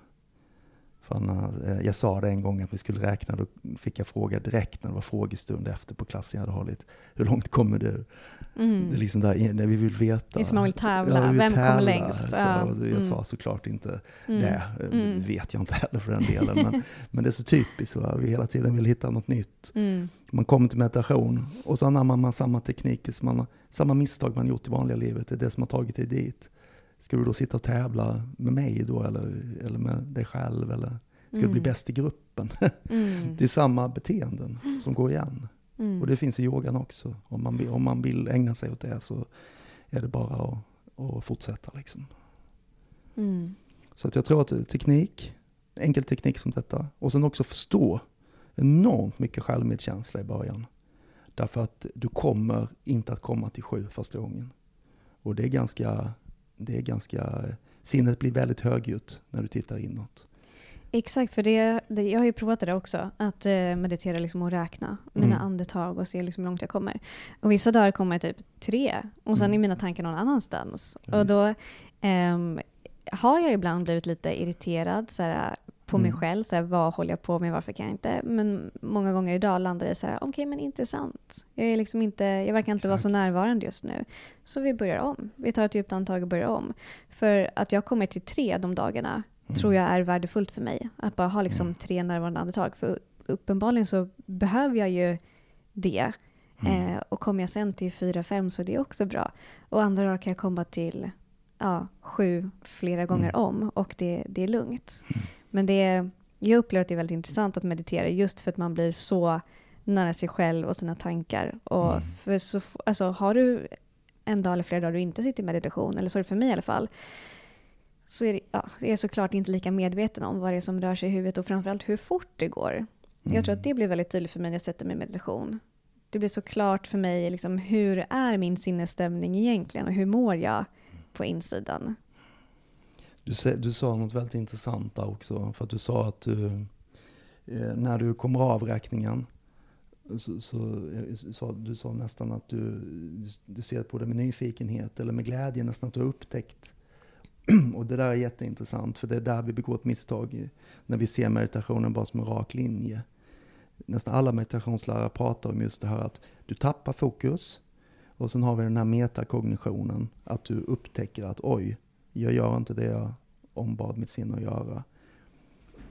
[SPEAKER 1] Eh, jag sa det en gång att vi skulle räkna, då fick jag fråga direkt när det var frågestund efter på klassen jag hade hållit. Hur långt kommer du?
[SPEAKER 3] Mm.
[SPEAKER 1] Det är liksom där, när vi vill veta.
[SPEAKER 3] Det är som man vill tävla.
[SPEAKER 1] Ja, vi vill
[SPEAKER 3] Vem kommer
[SPEAKER 1] tävla.
[SPEAKER 3] längst?
[SPEAKER 1] Så, Jag
[SPEAKER 3] Mm.
[SPEAKER 1] sa såklart inte
[SPEAKER 3] Mm.
[SPEAKER 1] det.
[SPEAKER 3] Mm.
[SPEAKER 1] Det vet jag inte heller för den delen. Men, men det är så typiskt. Va? Vi hela tiden vill hitta något nytt.
[SPEAKER 3] Mm.
[SPEAKER 1] Man kommer till meditation och så anammar man samma tekniker, som man, samma misstag man gjort i vanliga livet. Det är det som har tagit dig dit. Ska du då sitta och tävla med mig då eller, eller med dig själv? Eller ska du bli
[SPEAKER 3] Mm.
[SPEAKER 1] bäst i gruppen? [laughs]
[SPEAKER 3] Mm.
[SPEAKER 1] Det är samma beteenden som går igen.
[SPEAKER 3] Mm.
[SPEAKER 1] Och det finns i yogan också. Om man, om man vill ägna sig åt det så är det bara att, att fortsätta. Liksom.
[SPEAKER 3] Mm.
[SPEAKER 1] Så att jag tror att teknik, enkel teknik som detta, och sen också förstå enormt mycket självmedkänsla i början. Därför att du kommer inte att komma till sju första gången. Och det är ganska, det är ganska, sinnet blir väldigt högljutt när du tittar inåt.
[SPEAKER 3] Exakt, för det, det, jag har ju provat det där också. Att eh, meditera liksom och räkna mina
[SPEAKER 1] Mm.
[SPEAKER 3] andetag och se liksom hur långt jag kommer. Och vissa dagar kommer jag typ tre och sen
[SPEAKER 1] Mm.
[SPEAKER 3] är mina tankar någon annanstans.
[SPEAKER 1] Ja,
[SPEAKER 3] och då ehm, har jag ibland blivit lite irriterad så här, på mig
[SPEAKER 1] Mm.
[SPEAKER 3] själv, så här, vad håller jag på med, varför kan jag inte? Men många gånger idag landar det så här, okej men intressant. Jag, är liksom inte, jag verkar inte vara så
[SPEAKER 1] Exakt.
[SPEAKER 3] närvarande just nu. Så vi börjar om. Vi tar ett djupt andetag och börjar om. För att jag kommer till tre de dagarna
[SPEAKER 1] Mm.
[SPEAKER 3] tror jag är värdefullt för mig. Att bara ha liksom
[SPEAKER 1] Mm.
[SPEAKER 3] tre närvarande andetag. För uppenbarligen så behöver jag ju det.
[SPEAKER 1] Mm.
[SPEAKER 3] Eh, och kommer jag sen till fyra, fem så är det också bra. Och andra dagar kan jag komma till ja, sju flera gånger
[SPEAKER 1] Mm.
[SPEAKER 3] om och det, det är lugnt. Men det är, jag upplever att det är väldigt intressant att meditera just för att man blir så nära sig själv och sina tankar. Och
[SPEAKER 1] Mm.
[SPEAKER 3] för så, alltså, har du en dag eller flera dagar du inte sitter i meditation, eller så är det för mig i alla fall, så är det, ja, jag är såklart inte lika medveten om vad det är som rör sig i huvudet och framförallt hur fort det går. Jag tror att det blir väldigt tydligt för mig när jag sätter mig i meditation. Det blir så klart för mig liksom, hur är min sinnesstämning egentligen och hur mår jag på insidan.
[SPEAKER 1] Du, du sa något väldigt intressant där också. För att du sa att du, eh, när du kommer av räkningen, så, så, eh, så, sa, du sa nästan att du, du ser på det med nyfikenhet eller med glädje, nästan att du har upptäckt. [clears throat] Och det där är jätteintressant, för det är där vi begår ett misstag. När vi ser meditationen bara som en rak linje. Nästan alla meditationslärare pratar om just det här att du tappar fokus. Och sen har vi den här metakognitionen, att du upptäcker att oj, jag gör inte det jag ombad mitt sinne att göra.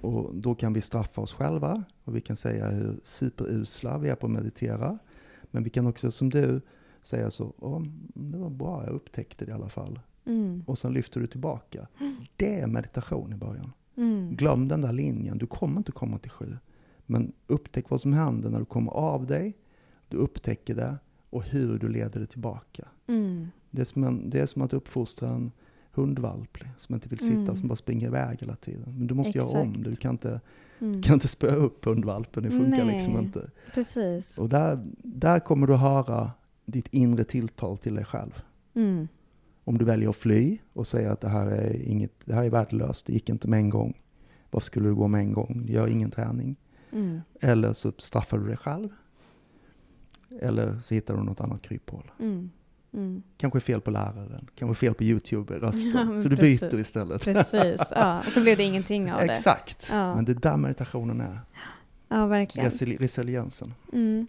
[SPEAKER 1] Och då kan vi straffa oss själva och vi kan säga hur superusla vi är på att meditera. Men vi kan också som du säga så, Åh, det var bra, jag upptäckte det i alla fall.
[SPEAKER 3] Mm.
[SPEAKER 1] Och sen lyfter du tillbaka. [gasps] Det är meditation i början.
[SPEAKER 3] Mm.
[SPEAKER 1] Glöm den där linjen, du kommer inte komma till sju. Men upptäck vad som händer när du kommer av dig, du upptäcker det och hur du leder det tillbaka.
[SPEAKER 3] Mm.
[SPEAKER 1] Det är som, en, det är som att uppfostra en hundvalp som inte vill sitta,
[SPEAKER 3] Mm.
[SPEAKER 1] som bara springer iväg hela tiden. Men du måste göra om
[SPEAKER 3] Exakt.
[SPEAKER 1] det, du kan inte,
[SPEAKER 3] Mm.
[SPEAKER 1] kan inte spöa upp hundvalpen, det funkar
[SPEAKER 3] Nej.
[SPEAKER 1] liksom inte.
[SPEAKER 3] Precis.
[SPEAKER 1] Och där, där kommer du höra ditt inre tilltal till dig själv.
[SPEAKER 3] Mm.
[SPEAKER 1] Om du väljer att fly och säga att det här är, inget, det här är värdelöst, det gick inte med en gång. Varför skulle du gå med en gång? Gör ingen träning.
[SPEAKER 3] Mm.
[SPEAKER 1] Eller så straffar du dig själv. Eller så hittar du något annat kryphål.
[SPEAKER 3] Mm. Mm.
[SPEAKER 1] Kanske fel på läraren, kanske fel på [laughs] YouTube-rösten.
[SPEAKER 3] Ja,
[SPEAKER 1] så du
[SPEAKER 3] precis.
[SPEAKER 1] byter istället.
[SPEAKER 3] Precis. Ja. Och så blev det ingenting av det.
[SPEAKER 1] Exakt.
[SPEAKER 3] Ja.
[SPEAKER 1] Men det är där meditationen är.
[SPEAKER 3] Ja, verkligen.
[SPEAKER 1] Resili- resiliensen.
[SPEAKER 3] Mm.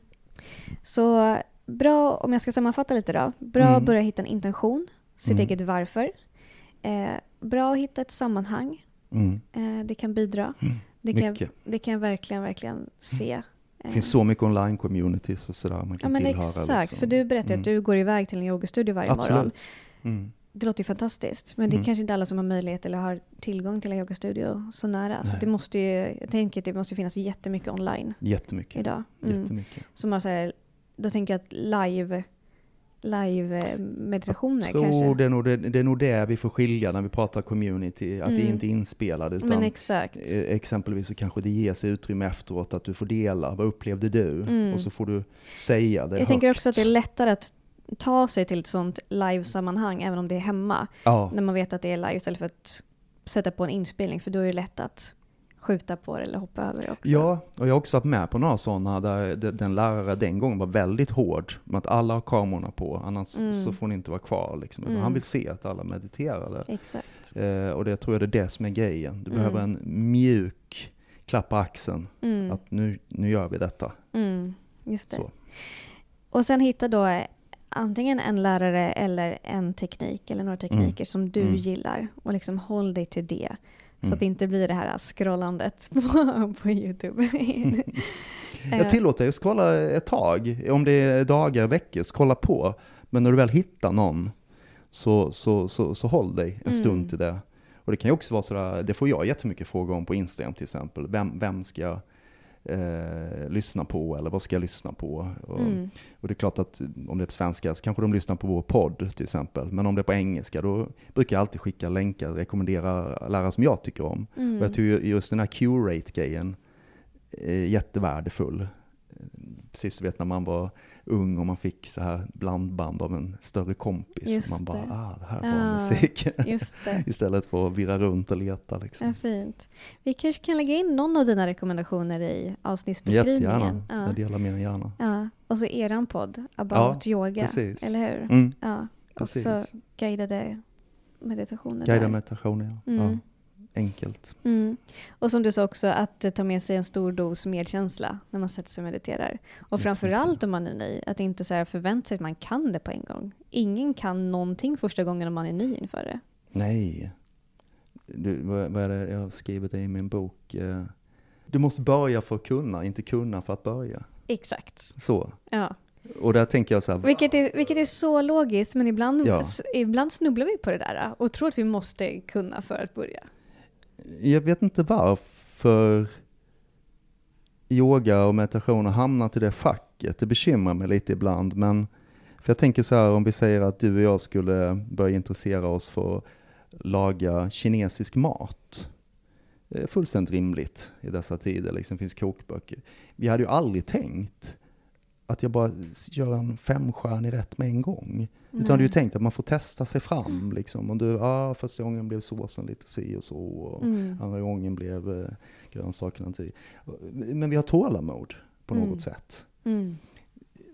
[SPEAKER 3] Så bra, om jag ska sammanfatta lite då. Bra
[SPEAKER 1] Mm.
[SPEAKER 3] att börja hitta en intention, sitt
[SPEAKER 1] Mm.
[SPEAKER 3] eget varför. Eh, bra att hitta ett sammanhang.
[SPEAKER 1] Mm.
[SPEAKER 3] Eh, det kan bidra.
[SPEAKER 1] Mm.
[SPEAKER 3] Det kan,
[SPEAKER 1] Mycket.
[SPEAKER 3] det kan jag verkligen, verkligen se.
[SPEAKER 1] Det finns så mycket online-communities och sådär man
[SPEAKER 3] Ja
[SPEAKER 1] kan
[SPEAKER 3] men
[SPEAKER 1] tillhöra.
[SPEAKER 3] exakt,
[SPEAKER 1] liksom.
[SPEAKER 3] för du berättade
[SPEAKER 1] Mm.
[SPEAKER 3] att du går iväg till en yogastudio varje
[SPEAKER 1] Absolut.
[SPEAKER 3] morgon.
[SPEAKER 1] Mm.
[SPEAKER 3] Det låter ju fantastiskt, men det är
[SPEAKER 1] Mm.
[SPEAKER 3] kanske inte alla som har möjlighet eller har tillgång till en yogastudio så nära. Så
[SPEAKER 1] Nej.
[SPEAKER 3] det måste ju, jag tänker att det måste finnas jättemycket online
[SPEAKER 1] Jättemycket.
[SPEAKER 3] idag. Mm.
[SPEAKER 1] Jättemycket.
[SPEAKER 3] Som har så här, då tänker jag att live, live meditationer
[SPEAKER 1] tror
[SPEAKER 3] kanske.
[SPEAKER 1] det är, nog det, det är nog det vi får skilja när vi pratar community, att det
[SPEAKER 3] Mm.
[SPEAKER 1] inte är inspelat utan
[SPEAKER 3] Men exakt.
[SPEAKER 1] eh, exempelvis så kanske det ges utrymme efteråt att du får dela, vad upplevde du?
[SPEAKER 3] Mm.
[SPEAKER 1] Och så får du säga det
[SPEAKER 3] Jag tänker
[SPEAKER 1] högt.
[SPEAKER 3] också att det är lättare att ta sig till ett sånt live-sammanhang även om det är hemma.
[SPEAKER 1] Ja,
[SPEAKER 3] När man vet att det är live istället för att sätta på en inspelning för då är det lätt att skjuta på det eller hoppa över det också.
[SPEAKER 1] Ja, och jag har också varit med på några sådana där de- den lärare den gången var väldigt hård med att alla har kamerorna på, annars
[SPEAKER 3] Mm.
[SPEAKER 1] så får ni inte vara kvar. Liksom.
[SPEAKER 3] Mm.
[SPEAKER 1] Han vill se att alla mediterade.
[SPEAKER 3] Exakt.
[SPEAKER 1] Eh, och det tror jag det är det som är grejen. Du
[SPEAKER 3] Mm.
[SPEAKER 1] behöver en mjuk klapp på axeln,
[SPEAKER 3] Mm.
[SPEAKER 1] att nu, nu gör vi detta.
[SPEAKER 3] Mm. Just det.
[SPEAKER 1] Så.
[SPEAKER 3] Och sen hitta då eh, antingen en lärare eller en teknik eller några tekniker som du
[SPEAKER 1] Mm.
[SPEAKER 3] gillar och liksom håll dig till det. Så
[SPEAKER 1] Mm.
[SPEAKER 3] att det inte blir det här scrollandet [laughs] på, på YouTube. [laughs]
[SPEAKER 1] Jag tillåter dig att scrolla ett tag, om det är dagar, veckor, scrolla på. Men när du väl hittar någon, så, så, så, så håll dig en stund
[SPEAKER 3] Mm.
[SPEAKER 1] till det. Och det kan ju också vara sådär, det får jag jättemycket frågor om på Instagram till exempel. Vem, vem ska jag eh, lyssna på eller vad ska jag lyssna på? Och,
[SPEAKER 3] Mm.
[SPEAKER 1] och det är klart att om det är på svenska så kanske de lyssnar på vår podd till exempel. Men om det är på engelska då brukar jag alltid skicka länkar, rekommendera lärare som jag tycker om.
[SPEAKER 3] Mm.
[SPEAKER 1] Och jag tror ju just den här Q-rate-grejen är jättevärdefull. Precis du vet när man var ung och man fick så här blandband av en större kompis.
[SPEAKER 3] Just
[SPEAKER 1] man bara,
[SPEAKER 3] det.
[SPEAKER 1] ah det här är
[SPEAKER 3] Ja,
[SPEAKER 1] bra musik. [laughs] Istället för att virra runt och leta liksom.
[SPEAKER 3] Ja, fint. Vi kanske kan lägga in någon av dina rekommendationer i avsnittsbeskrivningen.
[SPEAKER 1] Jättegärna,
[SPEAKER 3] Ja.
[SPEAKER 1] jag delar än gärna.
[SPEAKER 3] ja. Och så eran podd, About Yoga.
[SPEAKER 1] precis.
[SPEAKER 3] Eller hur?
[SPEAKER 1] Mm,
[SPEAKER 3] Ja.
[SPEAKER 1] precis.
[SPEAKER 3] Också guidade meditationer
[SPEAKER 1] Guidad
[SPEAKER 3] där.
[SPEAKER 1] meditation, ja.
[SPEAKER 3] Mm.
[SPEAKER 1] ja. Enkelt.
[SPEAKER 3] Mm. Och som du sa också, att ta med sig en stor dos medkänsla när man sätter sig och mediterar. Och framförallt om man är ny, att inte så förvänta sig att man kan det på en gång. Ingen kan någonting första gången om man är ny inför det.
[SPEAKER 1] Nej. Du, vad, vad är det jag har skrivit i min bok? Eh, Du måste börja för att kunna, inte kunna för att börja.
[SPEAKER 3] Exakt.
[SPEAKER 1] Så.
[SPEAKER 3] Ja.
[SPEAKER 1] Och där tänker jag så här,
[SPEAKER 3] Vilket är, vilket är så logiskt, men ibland,
[SPEAKER 1] Ja.
[SPEAKER 3] ibland snubblar vi på det där och tror att vi måste kunna för att börja
[SPEAKER 1] jag vet inte varför yoga och meditation har hamnat i det facket. Det bekymrar mig lite ibland, men för jag tänker så här, om vi säger att du och jag skulle börja intressera oss för att laga kinesisk mat. Det är fullständigt rimligt i dessa tider, liksom finns kokböcker. Vi hade ju aldrig tänkt att jag bara gör en femstjärnig rätt med en gång. Utan hade ju tänkt att man får testa sig fram liksom. Och du, ja, första gången blev såsen lite si och så. Och
[SPEAKER 3] Mm.
[SPEAKER 1] andra gången blev eh, grönsakerna till. Men vi har tålamod på något
[SPEAKER 3] Mm.
[SPEAKER 1] sätt.
[SPEAKER 3] Mm.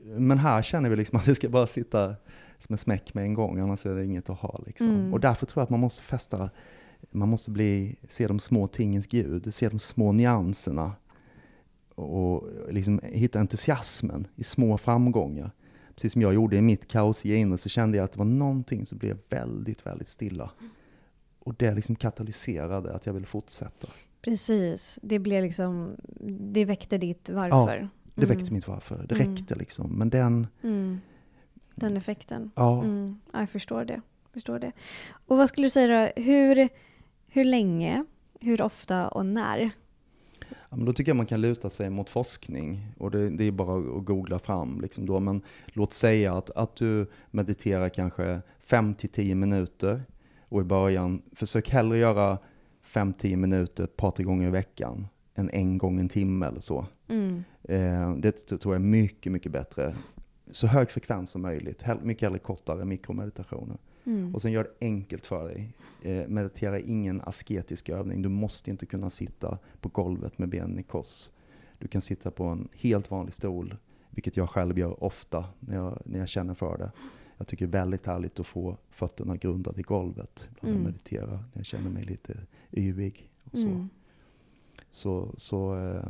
[SPEAKER 1] Men här känner vi liksom att det ska bara sitta som en smäck med en gång, annars är det inget att ha. Liksom.
[SPEAKER 3] Mm.
[SPEAKER 1] Och därför tror jag att man måste fästa, man måste bli, se de små tingens gud, se de små nyanserna. Och liksom hitta entusiasmen i små framgångar. Precis som jag gjorde i mitt kaosiga inre så kände jag att det var någonting som blev väldigt, väldigt stilla. Och det liksom katalyserade att jag ville fortsätta.
[SPEAKER 3] Precis, det blev liksom, det väckte ditt varför.
[SPEAKER 1] Det
[SPEAKER 3] Mm.
[SPEAKER 1] väckte mitt varför. Det
[SPEAKER 3] Mm.
[SPEAKER 1] räckte liksom. Men den,
[SPEAKER 3] Mm. Den effekten.
[SPEAKER 1] ja.
[SPEAKER 3] Mm. Ja, jag förstår det. förstår det. Och vad skulle du säga då, hur, hur länge, hur ofta och när?
[SPEAKER 1] Ja, men då tycker jag man kan luta sig mot forskning. Och det, det är bara att googla fram. Liksom då. Men låt säga att, att du mediterar kanske 5-10 minuter. Och i början, försök hellre göra 5-10 minuter ett par, tre gånger i veckan. Än en gång en timme eller så.
[SPEAKER 3] Mm.
[SPEAKER 1] Eh, det tror jag är mycket, mycket bättre. Så hög frekvens som möjligt. Mycket hellre kortare mikromeditationer.
[SPEAKER 3] Mm.
[SPEAKER 1] Och sen gör det enkelt för dig. Eh, meditera är ingen asketisk övning. Du måste inte kunna sitta på golvet med benen i kors. Du kan sitta på en helt vanlig stol, vilket jag själv gör ofta när jag, när jag känner för det. Jag tycker det är väldigt härligt att få fötterna grundade i golvet när jag
[SPEAKER 3] Mm.
[SPEAKER 1] mediterar, när jag känner mig lite yvig. Och så.
[SPEAKER 3] Mm.
[SPEAKER 1] Så, så eh,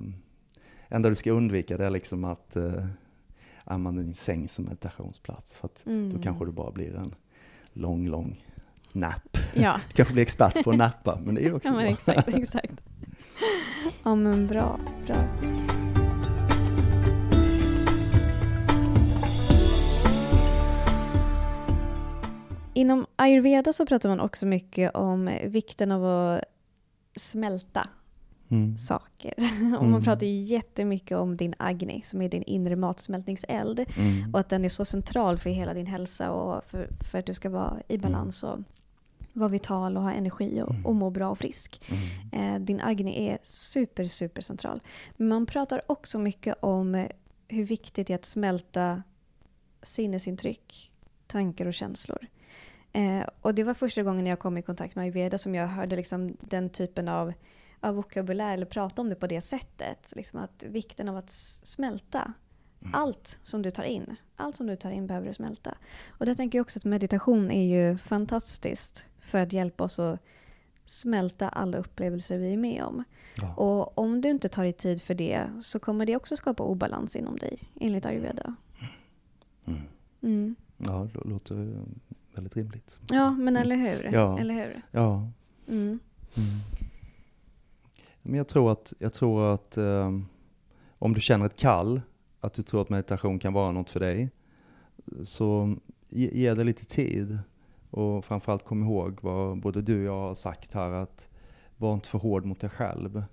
[SPEAKER 1] enda du ska undvika det är liksom att eh, använda din säng som meditationsplats. För att
[SPEAKER 3] Mm.
[SPEAKER 1] då kanske det bara blir en lång, lång nap.
[SPEAKER 3] Ja, [laughs]
[SPEAKER 1] kanske blir expert på att nappa, men det är också
[SPEAKER 3] ja
[SPEAKER 1] bra.
[SPEAKER 3] exakt, exakt. [laughs] Ja men bra, bra. Inom ayurveda så pratar man också mycket om vikten av att smälta
[SPEAKER 1] Mm.
[SPEAKER 3] saker. [laughs] Och man pratar ju jättemycket om din agni, som är din inre matsmältningseld.
[SPEAKER 1] Mm.
[SPEAKER 3] Och att den är så central för hela din hälsa och för, för att du ska vara i balans och vara vital och ha energi och, och må bra och frisk.
[SPEAKER 1] Mm.
[SPEAKER 3] Eh, din agni är super, super central. Men man pratar också mycket om hur viktigt det är att smälta sinnesintryck, tankar och känslor. Eh, och det var första gången jag kom i kontakt med ayurveda som jag hörde liksom den typen av, av vokabulär eller prata om det på det sättet. Liksom att vikten av att smälta allt som du tar in. Allt som du tar in behöver du smälta. Och där tänker jag också att meditation är ju fantastiskt för att hjälpa oss att smälta alla upplevelser vi är med om.
[SPEAKER 1] Ja.
[SPEAKER 3] Och om du inte tar dig tid för det så kommer det också skapa obalans inom dig, enligt ayurveda.
[SPEAKER 1] Mm.
[SPEAKER 3] Mm.
[SPEAKER 1] Ja, det låter väldigt rimligt.
[SPEAKER 3] Ja, men eller hur?
[SPEAKER 1] Ja.
[SPEAKER 3] Eller hur?
[SPEAKER 1] Ja.
[SPEAKER 3] Mm.
[SPEAKER 1] Men jag tror att, jag tror att ehm, om du känner ett kall, att du tror att meditation kan vara något för dig, så ge, ge det lite tid. Och framförallt kom ihåg vad både du och jag har sagt här, att var inte för hård mot dig själv.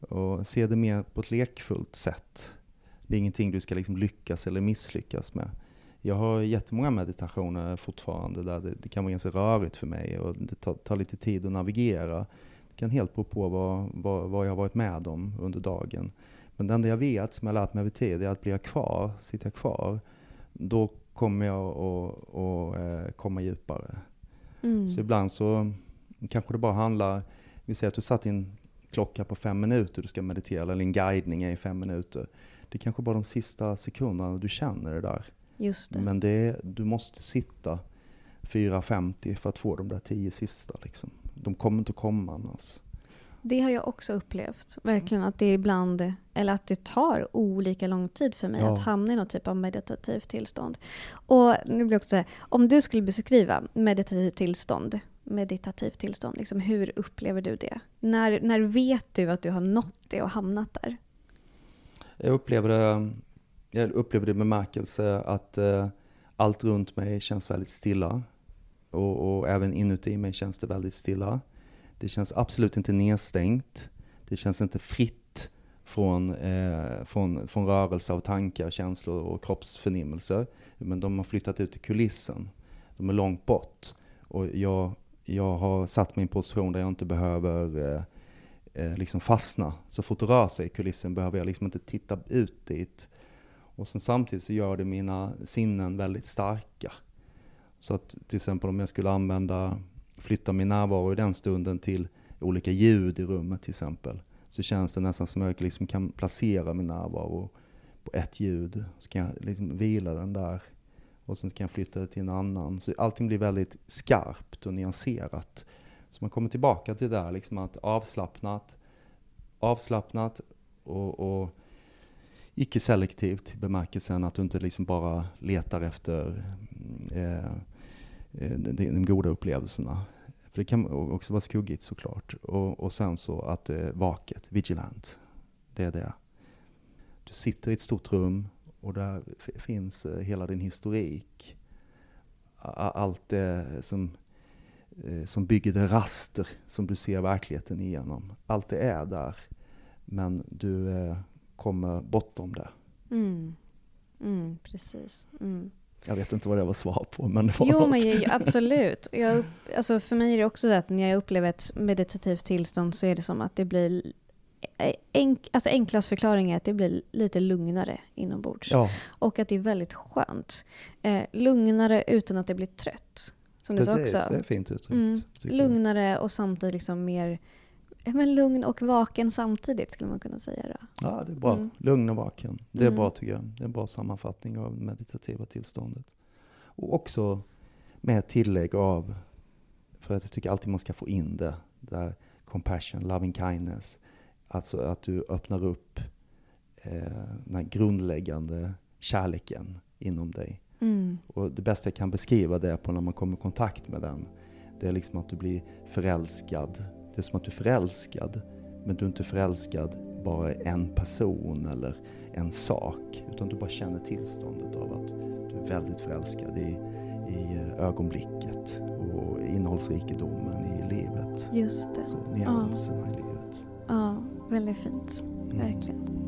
[SPEAKER 1] Och se det mer på ett lekfullt sätt. Det är ingenting du ska liksom lyckas eller misslyckas med. Jag har jättemånga meditationer fortfarande där det, det kan vara ganska rörigt för mig och det tar, tar lite tid att navigera. Kan helt bero på vad, vad, vad jag har varit med om under dagen. Men det enda jag vet, som jag lärt mig över tid, är att blir jag kvar, sitter jag kvar, då kommer jag att, att eh, komma djupare.
[SPEAKER 3] Mm.
[SPEAKER 1] Så ibland så kanske det bara handlar, vi säger att du satt din klocka på fem minuter, du ska meditera, eller en guidning är i fem minuter. Det är kanske bara de sista sekunderna du känner det där.
[SPEAKER 3] Just det.
[SPEAKER 1] Men det du måste sitta 4.50 för att få de där tio sista. Liksom. De kommer inte komma annars.
[SPEAKER 3] Det har jag också upplevt. Verkligen att det ibland, eller att det tar olika lång tid för mig
[SPEAKER 1] Ja.
[SPEAKER 3] att hamna i någon typ av meditativt tillstånd. Och nu blir också om du skulle beskriva meditativt tillstånd, meditativt tillstånd, liksom, hur upplever du det? När, när vet du att du har nått det och hamnat där?
[SPEAKER 1] Jag upplever det, jag upplever det bemärkelse att eh, allt runt mig känns väldigt stilla. Och, och även inuti mig känns det väldigt stilla. Det känns absolut inte nedstängt. Det känns inte fritt från, eh, från, från rörelse av tankar, känslor och kroppsförnimmelser. Men de har flyttat ut i kulissen. De är långt bort. Och jag, jag har satt mig i en position där jag inte behöver eh, eh, liksom fastna. Så fort det rör sig i kulissen behöver jag liksom inte titta ut dit. Och sen samtidigt så gör det mina sinnen väldigt starka. Så att till exempel om jag skulle använda, flytta min närvaro i den stunden till olika ljud i rummet till exempel. Så känns det nästan som att jag liksom kan placera min närvaro på ett ljud. Så kan jag liksom vila den där. Och sen kan jag flytta det till en annan. Så allting blir väldigt skarpt och nyanserat. Så man kommer tillbaka till det där liksom att avslappnat, avslappnat och, och icke-selektivt i bemärkelsen att du inte liksom bara letar efter eh, Eh, de, de goda upplevelserna. För det kan också vara skuggigt såklart. Och, och sen så att det är vaket, vigilant. Det är det. Du sitter i ett stort rum och där finns eh, hela din historik. Allt det som, som bygger det raster som du ser verkligheten igenom. Allt det är där. Men du kommer bortom det.
[SPEAKER 3] Mm. Mm, precis. Mm.
[SPEAKER 1] Jag vet inte vad det var svar på, men det var
[SPEAKER 3] Jo,
[SPEAKER 1] något.
[SPEAKER 3] men jag, [laughs] absolut. Jag, upp- alltså för mig är det också så att när jag upplever ett meditativt tillstånd så är det som att det blir... Enk, alltså enklast förklaring är att det blir lite lugnare inombords.
[SPEAKER 1] Ja,
[SPEAKER 3] Och att det är väldigt skönt. Eh, lugnare utan att det blir trött. Som du sa
[SPEAKER 1] precis.
[SPEAKER 3] också.
[SPEAKER 1] Det är fint uttryckt.
[SPEAKER 3] Mm. Lugnare och samtidigt liksom mer... Men lugn och vaken samtidigt skulle man kunna säga. Då.
[SPEAKER 1] Ja, det är bra.
[SPEAKER 3] Mm.
[SPEAKER 1] Lugn och vaken. Det är
[SPEAKER 3] Mm.
[SPEAKER 1] bra tycker jag. Det är en bra sammanfattning av det meditativa tillståndet. Och också med tillägg av, för att jag tycker alltid man ska få in det, där compassion, loving kindness. Alltså att du öppnar upp eh, den här grundläggande kärleken inom dig.
[SPEAKER 3] Mm.
[SPEAKER 1] Och det bästa jag kan beskriva det på när man kommer i kontakt med den, det är liksom att du blir förälskad. Det är som att du är förälskad, men du är inte förälskad bara i en person eller en sak, utan du bara känner tillståndet av att du är väldigt förälskad i, i ögonblicket och innehållsrikedomen i livet.
[SPEAKER 3] Just det.
[SPEAKER 1] Så nyanserna i livet.
[SPEAKER 3] Ja, väldigt fint.
[SPEAKER 1] Mm.
[SPEAKER 3] Verkligen. Mm.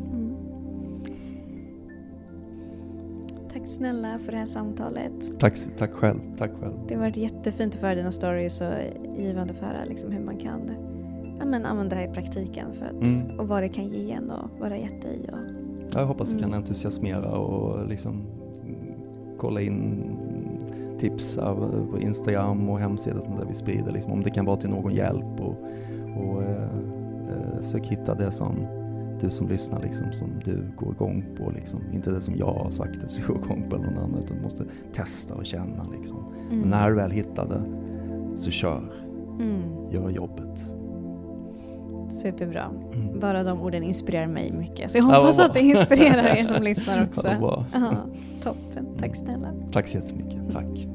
[SPEAKER 3] Snälla för det här samtalet.
[SPEAKER 1] Tack, tack själv. Tack själv.
[SPEAKER 3] Det har varit jättefint att föra dina stories och givande att höra liksom hur man kan ja, men använda det här i praktiken för att,
[SPEAKER 1] Mm.
[SPEAKER 3] och vad det kan ge igen och vad det har gett dig. Och,
[SPEAKER 1] Jag hoppas det kan
[SPEAKER 3] Mm.
[SPEAKER 1] entusiasmera och liksom kolla in tips av, på Instagram och hemsidor som där vi sprider, liksom, om det kan vara till någon hjälp och, och eh, eh, försök hitta det som du som lyssnar, liksom, som du går igång på. Liksom. Inte det som jag har sagt att du ska gå igång på eller någon annan, utan du måste testa och känna. Liksom.
[SPEAKER 3] Mm.
[SPEAKER 1] Men när du väl hittar det, så kör.
[SPEAKER 3] Mm.
[SPEAKER 1] Gör jobbet.
[SPEAKER 3] Superbra.
[SPEAKER 1] Mm.
[SPEAKER 3] Bara de orden inspirerar mig mycket. Så jag hoppas
[SPEAKER 1] bra.
[SPEAKER 3] att det inspirerar er som lyssnar [laughs] också.
[SPEAKER 1] Ja.
[SPEAKER 3] Ja, toppen. Tack snälla.
[SPEAKER 1] Tack så jättemycket. Tack.